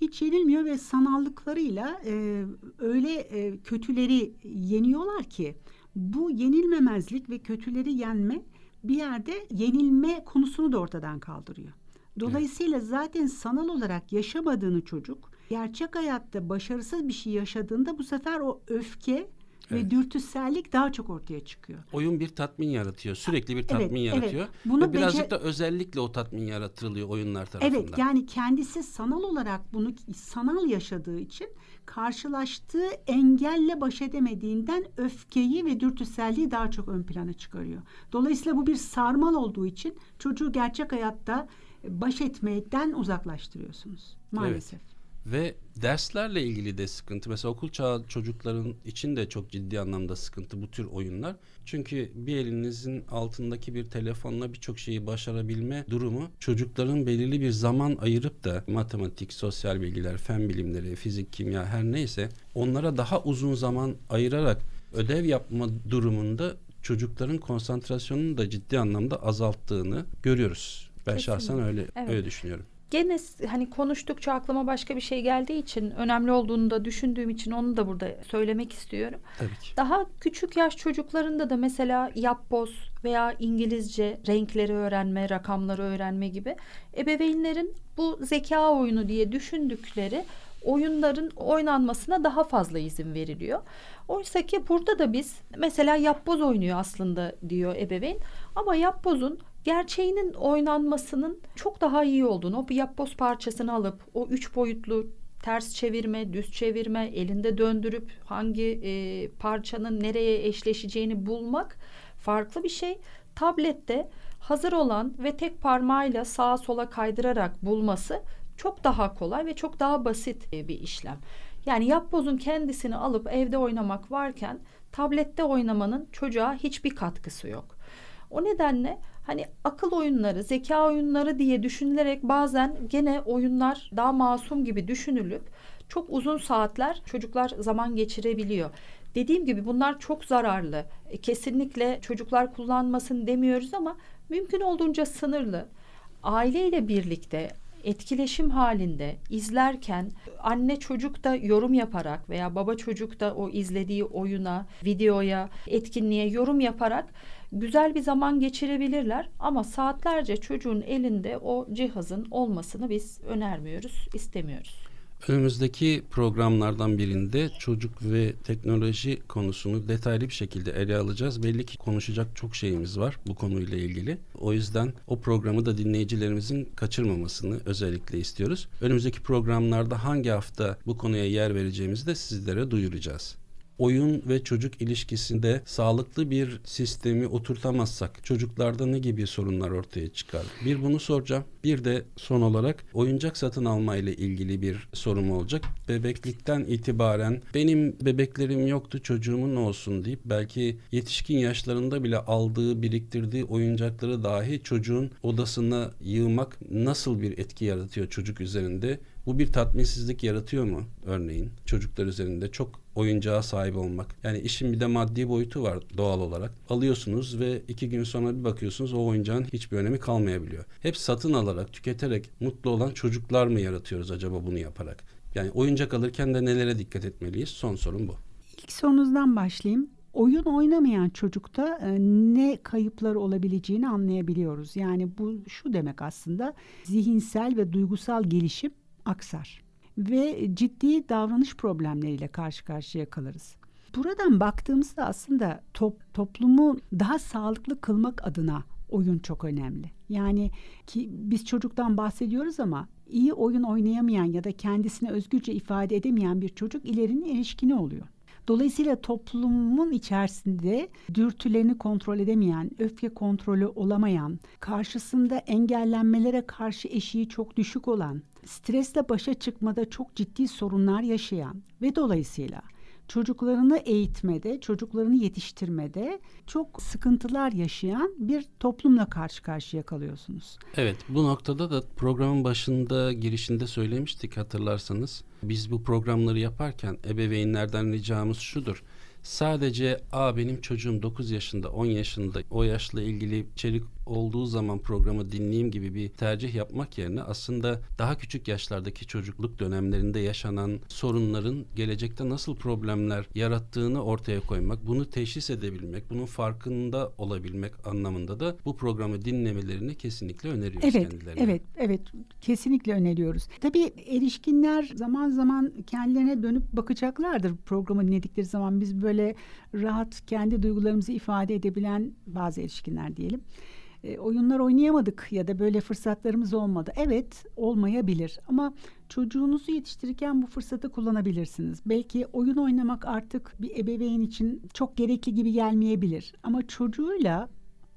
Speaker 4: Hiç yenilmiyor ve sanallıklarıyla e, öyle e, kötüleri yeniyorlar ki bu yenilmemezlik ve kötüleri yenme bir yerde yenilme konusunu da ortadan kaldırıyor. Dolayısıyla evet. zaten sanal olarak yaşamadığını çocuk gerçek hayatta başarısız bir şey yaşadığında bu sefer o öfke Evet. Ve dürtüsellik daha çok ortaya çıkıyor.
Speaker 2: Oyun bir tatmin yaratıyor. Sürekli bir tatmin evet, yaratıyor. Evet. Bunu Ve birazcık da özellikle o tatmin yaratılıyor oyunlar tarafından.
Speaker 4: Evet yani kendisi sanal olarak bunu sanal yaşadığı için karşılaştığı engelle baş edemediğinden öfkeyi ve dürtüselliği daha çok ön plana çıkarıyor. Dolayısıyla bu bir sarmal olduğu için çocuğu gerçek hayatta baş etmekten uzaklaştırıyorsunuz maalesef. Evet.
Speaker 2: Ve derslerle ilgili de sıkıntı. Mesela okul çağı çocukların için de çok ciddi anlamda sıkıntı bu tür oyunlar. Çünkü bir elinizin altındaki bir telefonla birçok şeyi başarabilme durumu çocukların belirli bir zaman ayırıp da matematik, sosyal bilgiler, fen bilimleri, fizik, kimya her neyse onlara daha uzun zaman ayırarak ödev yapma durumunda çocukların konsantrasyonunu da ciddi anlamda azalttığını görüyoruz. Ben
Speaker 1: Kesinlikle.
Speaker 2: şahsen öyle
Speaker 1: Evet.
Speaker 2: öyle düşünüyorum.
Speaker 1: Gene hani konuştukça aklıma başka bir şey geldiği için önemli olduğunu da düşündüğüm için onu da burada söylemek istiyorum.
Speaker 2: Tabii ki.
Speaker 1: Daha küçük yaş çocuklarında da mesela yapboz veya İngilizce renkleri öğrenme, rakamları öğrenme gibi ebeveynlerin bu zeka oyunu diye düşündükleri oyunların oynanmasına daha fazla izin veriliyor. Oysa ki burada da biz mesela yapboz oynuyor aslında diyor ebeveyn ama yapbozun gerçeğinin oynanmasının çok daha iyi olduğunu, o bir yapboz parçasını alıp o üç boyutlu ters çevirme, düz çevirme, elinde döndürüp hangi e, parçanın nereye eşleşeceğini bulmak farklı bir şey. Tablette hazır olan ve tek parmağıyla sağa sola kaydırarak bulması çok daha kolay ve çok daha basit e, bir işlem. Yani yapbozun kendisini alıp evde oynamak varken tablette oynamanın çocuğa hiçbir katkısı yok. O nedenle hani akıl oyunları, zeka oyunları diye düşünülerek bazen gene oyunlar daha masum gibi düşünülüp çok uzun saatler çocuklar zaman geçirebiliyor. Dediğim gibi bunlar çok zararlı. E, Kesinlikle çocuklar kullanmasın demiyoruz ama mümkün olduğunca sınırlı. Aileyle birlikte etkileşim halinde izlerken anne çocuk da yorum yaparak veya baba çocuk da o izlediği oyuna, videoya, etkinliğe yorum yaparak güzel bir zaman geçirebilirler ama saatlerce çocuğun elinde o cihazın olmasını biz önermiyoruz, istemiyoruz.
Speaker 2: Önümüzdeki programlardan birinde çocuk ve teknoloji konusunu detaylı bir şekilde ele alacağız. Belli ki konuşacak çok şeyimiz var bu konuyla ilgili. O yüzden o programı da dinleyicilerimizin kaçırmamasını özellikle istiyoruz. Önümüzdeki programlarda hangi hafta bu konuya yer vereceğimizi de sizlere duyuracağız oyun ve çocuk ilişkisinde sağlıklı bir sistemi oturtamazsak çocuklarda ne gibi sorunlar ortaya çıkar? Bir bunu soracağım. Bir de son olarak oyuncak satın alma ile ilgili bir sorum olacak. Bebeklikten itibaren benim bebeklerim yoktu çocuğumun olsun deyip belki yetişkin yaşlarında bile aldığı biriktirdiği oyuncakları dahi çocuğun odasına yığmak nasıl bir etki yaratıyor çocuk üzerinde? Bu bir tatminsizlik yaratıyor mu örneğin çocuklar üzerinde çok oyuncağa sahip olmak. Yani işin bir de maddi boyutu var doğal olarak. Alıyorsunuz ve iki gün sonra bir bakıyorsunuz o oyuncağın hiçbir önemi kalmayabiliyor. Hep satın alarak, tüketerek mutlu olan çocuklar mı yaratıyoruz acaba bunu yaparak? Yani oyuncak alırken de nelere dikkat etmeliyiz? Son sorun bu.
Speaker 4: İlk sorunuzdan başlayayım. Oyun oynamayan çocukta e, ne kayıpları olabileceğini anlayabiliyoruz. Yani bu şu demek aslında zihinsel ve duygusal gelişim aksar ve ciddi davranış problemleriyle karşı karşıya kalırız. Buradan baktığımızda aslında top, toplumu daha sağlıklı kılmak adına oyun çok önemli. Yani ki biz çocuktan bahsediyoruz ama iyi oyun oynayamayan ya da kendisini özgürce ifade edemeyen bir çocuk ilerinin erişkini oluyor. Dolayısıyla toplumun içerisinde dürtülerini kontrol edemeyen, öfke kontrolü olamayan, karşısında engellenmelere karşı eşiği çok düşük olan, stresle başa çıkmada çok ciddi sorunlar yaşayan ve dolayısıyla çocuklarını eğitmede, çocuklarını yetiştirmede çok sıkıntılar yaşayan bir toplumla karşı karşıya kalıyorsunuz.
Speaker 2: Evet bu noktada da programın başında girişinde söylemiştik hatırlarsanız. Biz bu programları yaparken ebeveynlerden ricamız şudur. Sadece a benim çocuğum 9 yaşında 10 yaşında o yaşla ilgili içerik olduğu zaman programı dinleyeyim gibi bir tercih yapmak yerine aslında daha küçük yaşlardaki çocukluk dönemlerinde yaşanan sorunların gelecekte nasıl problemler yarattığını ortaya koymak, bunu teşhis edebilmek, bunun farkında olabilmek anlamında da bu programı dinlemelerini kesinlikle öneriyoruz
Speaker 4: Evet,
Speaker 2: kendilerine.
Speaker 4: evet, evet. Kesinlikle öneriyoruz. Tabii erişkinler zaman zaman kendilerine dönüp bakacaklardır programı dinledikleri zaman. Biz böyle rahat kendi duygularımızı ifade edebilen bazı erişkinler diyelim. E, oyunlar oynayamadık ya da böyle fırsatlarımız olmadı. Evet olmayabilir ama çocuğunuzu yetiştirirken bu fırsatı kullanabilirsiniz. Belki oyun oynamak artık bir ebeveyn için çok gerekli gibi gelmeyebilir. Ama çocuğuyla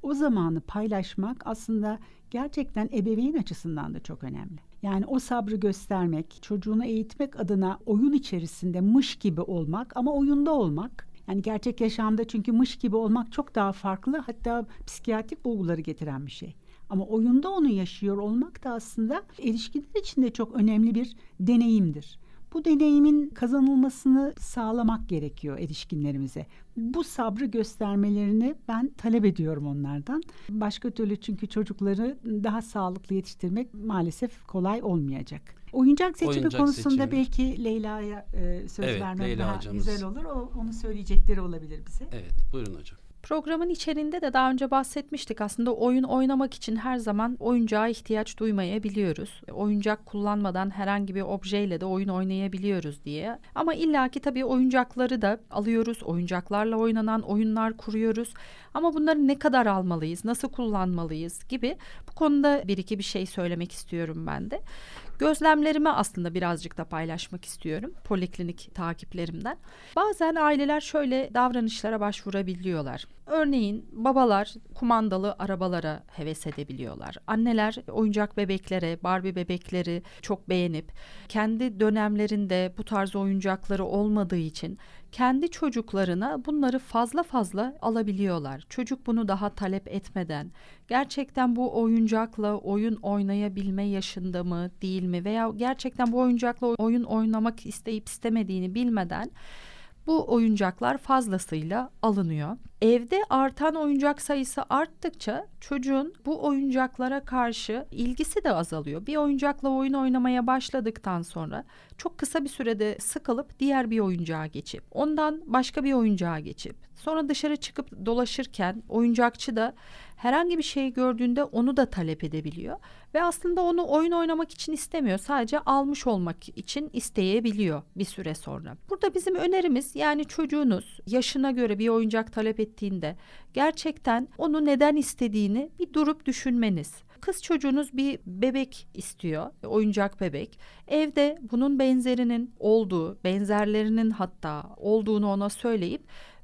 Speaker 4: o zamanı paylaşmak aslında gerçekten ebeveyn açısından da çok önemli. Yani o sabrı göstermek, çocuğunu eğitmek adına oyun içerisinde mış gibi olmak ama oyunda olmak yani gerçek yaşamda çünkü mış gibi olmak çok daha farklı hatta psikiyatrik bulguları getiren bir şey. Ama oyunda onu yaşıyor olmak da aslında erişkinler için de çok önemli bir deneyimdir. Bu deneyimin kazanılmasını sağlamak gerekiyor erişkinlerimize. Bu sabrı göstermelerini ben talep ediyorum onlardan. Başka türlü çünkü çocukları daha sağlıklı yetiştirmek maalesef kolay olmayacak. Oyuncak seçimi
Speaker 2: Oyuncak
Speaker 4: konusunda
Speaker 2: seçimi.
Speaker 4: belki Leyla'ya e, söz
Speaker 2: Evet,
Speaker 4: vermem
Speaker 2: Leyla
Speaker 4: daha
Speaker 2: hocamız.
Speaker 4: güzel olur. O, onu söyleyecekleri olabilir bize.
Speaker 2: Evet buyurun hocam.
Speaker 1: Programın içeriğinde de daha önce bahsetmiştik. Aslında oyun oynamak için her zaman oyuncağa ihtiyaç duymayabiliyoruz. Oyuncak kullanmadan herhangi bir objeyle de oyun oynayabiliyoruz diye. Ama illaki tabii oyuncakları da alıyoruz. Oyuncaklarla oynanan oyunlar kuruyoruz. Ama bunları ne kadar almalıyız, nasıl kullanmalıyız gibi bu konuda bir iki bir şey söylemek istiyorum ben de. Gözlemlerimi aslında birazcık da paylaşmak istiyorum poliklinik takiplerimden. Bazen aileler şöyle davranışlara başvurabiliyorlar. Örneğin babalar kumandalı arabalara heves edebiliyorlar. Anneler oyuncak bebeklere, Barbie bebekleri çok beğenip kendi dönemlerinde bu tarz oyuncakları olmadığı için kendi çocuklarına bunları fazla fazla alabiliyorlar. Çocuk bunu daha talep etmeden gerçekten bu oyuncakla oyun oynayabilme yaşında mı değil mi veya gerçekten bu oyuncakla oyun oynamak isteyip istemediğini bilmeden bu oyuncaklar fazlasıyla alınıyor. Evde artan oyuncak sayısı arttıkça çocuğun bu oyuncaklara karşı ilgisi de azalıyor. Bir oyuncakla oyun oynamaya başladıktan sonra çok kısa bir sürede sıkılıp diğer bir oyuncağa geçip ondan başka bir oyuncağa geçip sonra dışarı çıkıp dolaşırken oyuncakçı da herhangi bir şey gördüğünde onu da talep edebiliyor ve aslında onu oyun oynamak için istemiyor. Sadece almış olmak için isteyebiliyor bir süre sonra. Burada bizim önerimiz yani çocuğunuz yaşına göre bir oyuncak talep ettiğinde gerçekten onu neden istediğini bir durup düşünmeniz. Kız çocuğunuz bir bebek istiyor, oyuncak bebek. Evde bunun benzerinin olduğu, benzerlerinin hatta olduğunu ona söyleyip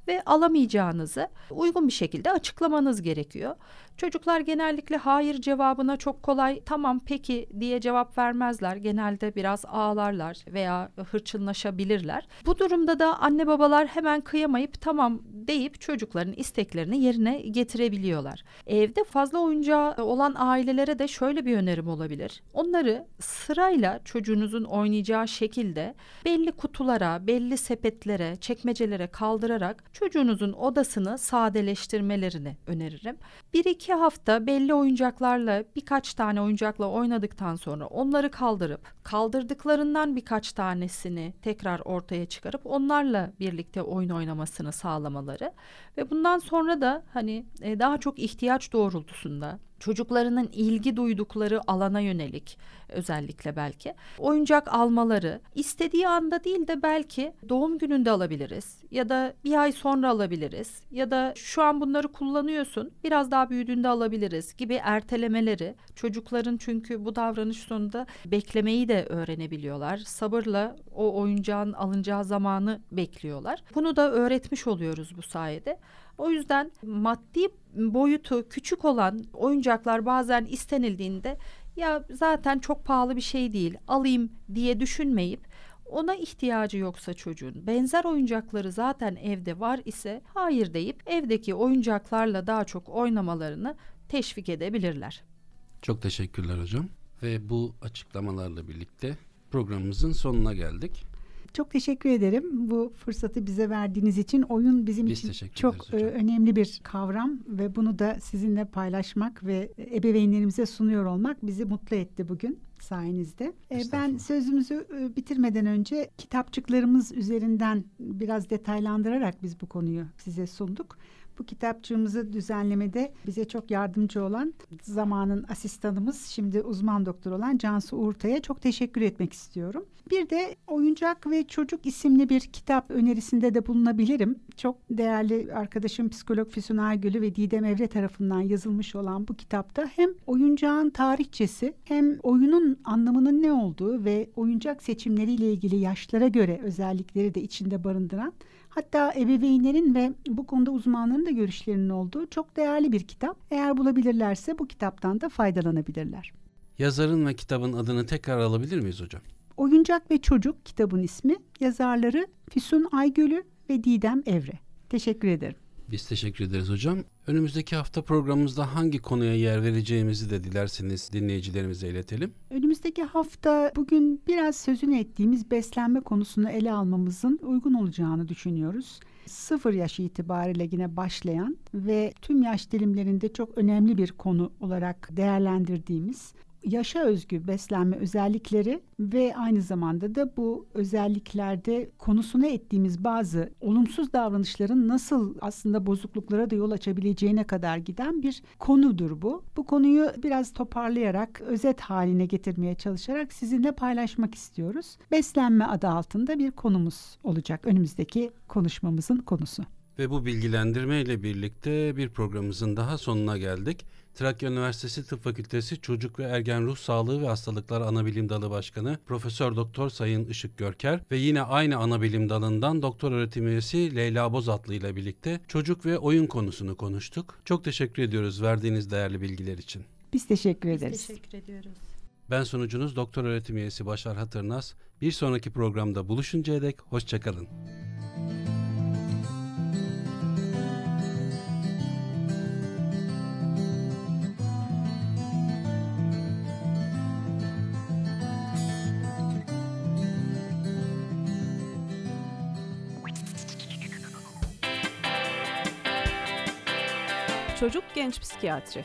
Speaker 1: ve alamayacağınızı uygun bir şekilde açıklamanız gerekiyor. Çocuklar genellikle hayır cevabına çok kolay tamam peki diye cevap vermezler. Genelde biraz ağlarlar veya hırçınlaşabilirler. Bu durumda da anne babalar hemen kıyamayıp tamam deyip çocukların isteklerini yerine getirebiliyorlar. Evde fazla oyuncağı olan ailelere de şöyle bir önerim olabilir. Onları sırayla çocuğunuzun oynayacağı şekilde belli kutulara, belli sepetlere, çekmecelere kaldırarak çocuğunuzun odasını sadeleştirmelerini öneririm. Bir iki hafta belli oyuncaklarla birkaç tane oyuncakla oynadıktan sonra onları kaldırıp kaldırdıklarından birkaç tanesini tekrar ortaya çıkarıp onlarla birlikte oyun oynamasını sağlamaları ve bundan sonra da hani e, daha çok ihtiyaç doğrultusunda çocuklarının ilgi duydukları alana yönelik özellikle belki oyuncak almaları istediği anda değil de belki doğum gününde alabiliriz ya da bir ay sonra alabiliriz ya da şu an bunları kullanıyorsun biraz daha büyüdüğünde alabiliriz gibi ertelemeleri çocukların çünkü bu davranış sonunda beklemeyi de öğrenebiliyorlar. Sabırla o oyuncağın alınacağı zamanı bekliyorlar. Bunu da öğretmiş oluyoruz bu sayede o yüzden maddi boyutu küçük olan oyuncaklar bazen istenildiğinde ya zaten çok pahalı bir şey değil alayım diye düşünmeyip ona ihtiyacı yoksa çocuğun benzer oyuncakları zaten evde var ise hayır deyip evdeki oyuncaklarla daha çok oynamalarını teşvik edebilirler.
Speaker 2: Çok teşekkürler hocam. Ve bu açıklamalarla birlikte programımızın sonuna geldik.
Speaker 4: Çok teşekkür ederim bu fırsatı bize verdiğiniz için. Oyun bizim
Speaker 2: Biz
Speaker 4: için çok
Speaker 2: hocam.
Speaker 4: e, önemli bir kavram ve bunu da sizinle paylaşmak ve ebeveynlerimize sunuyor olmak bizi mutlu etti bugün sayenizde. E, Ben sözümüzü e, bitirmeden önce kitapçıklarımız üzerinden biraz detaylandırarak biz bu konuyu size sunduk. Bu kitapçığımızı düzenlemede bize çok yardımcı olan zamanın asistanımız şimdi uzman doktor olan Cansu Uğurtay'a çok teşekkür etmek istiyorum. Bir de Oyuncak ve Çocuk isimli bir kitap önerisinde de bulunabilirim. Çok değerli arkadaşım psikolog Füsun Aygül'ü ve Didem Evre tarafından yazılmış olan bu kitapta hem oyuncağın tarihçesi hem oyunun anlamının ne olduğu ve oyuncak seçimleriyle ilgili yaşlara göre özellikleri de içinde barındıran Hatta ebeveynlerin ve bu konuda uzmanların da görüşlerinin olduğu çok değerli bir kitap. Eğer bulabilirlerse bu kitaptan da faydalanabilirler.
Speaker 2: Yazarın ve kitabın adını tekrar alabilir miyiz hocam?
Speaker 4: Oyuncak ve Çocuk kitabın ismi. Yazarları Füsun Aygölü ve Didem Evre. Teşekkür ederim.
Speaker 2: Biz teşekkür ederiz hocam. Önümüzdeki hafta programımızda hangi konuya yer vereceğimizi de dilerseniz dinleyicilerimize iletelim.
Speaker 4: Önümüzdeki hafta bugün biraz sözünü ettiğimiz beslenme konusunu ele almamızın uygun olacağını düşünüyoruz. Sıfır yaş itibariyle yine başlayan ve tüm yaş dilimlerinde çok önemli bir konu olarak değerlendirdiğimiz yaşa özgü beslenme özellikleri ve aynı zamanda da bu özelliklerde konusuna ettiğimiz bazı olumsuz davranışların nasıl aslında bozukluklara da yol açabileceğine kadar giden bir konudur bu. Bu konuyu biraz toparlayarak, özet haline getirmeye çalışarak sizinle paylaşmak istiyoruz. Beslenme adı altında bir konumuz olacak önümüzdeki konuşmamızın konusu.
Speaker 2: Ve bu bilgilendirme ile birlikte bir programımızın daha sonuna geldik. Trakya Üniversitesi Tıp Fakültesi Çocuk ve Ergen Ruh Sağlığı ve Hastalıklar Anabilim Dalı Başkanı Profesör Doktor Sayın Işık Görker ve yine aynı anabilim dalından doktor öğretim üyesi Leyla Bozatlı ile birlikte çocuk ve oyun konusunu konuştuk. Çok teşekkür ediyoruz verdiğiniz değerli bilgiler için.
Speaker 4: Biz teşekkür ederiz.
Speaker 1: Biz teşekkür ediyoruz.
Speaker 2: Ben sunucunuz doktor öğretim üyesi Başar Hatırnaz. Bir sonraki programda buluşuncaya dek hoşçakalın.
Speaker 3: Çocuk Genç Psikiyatri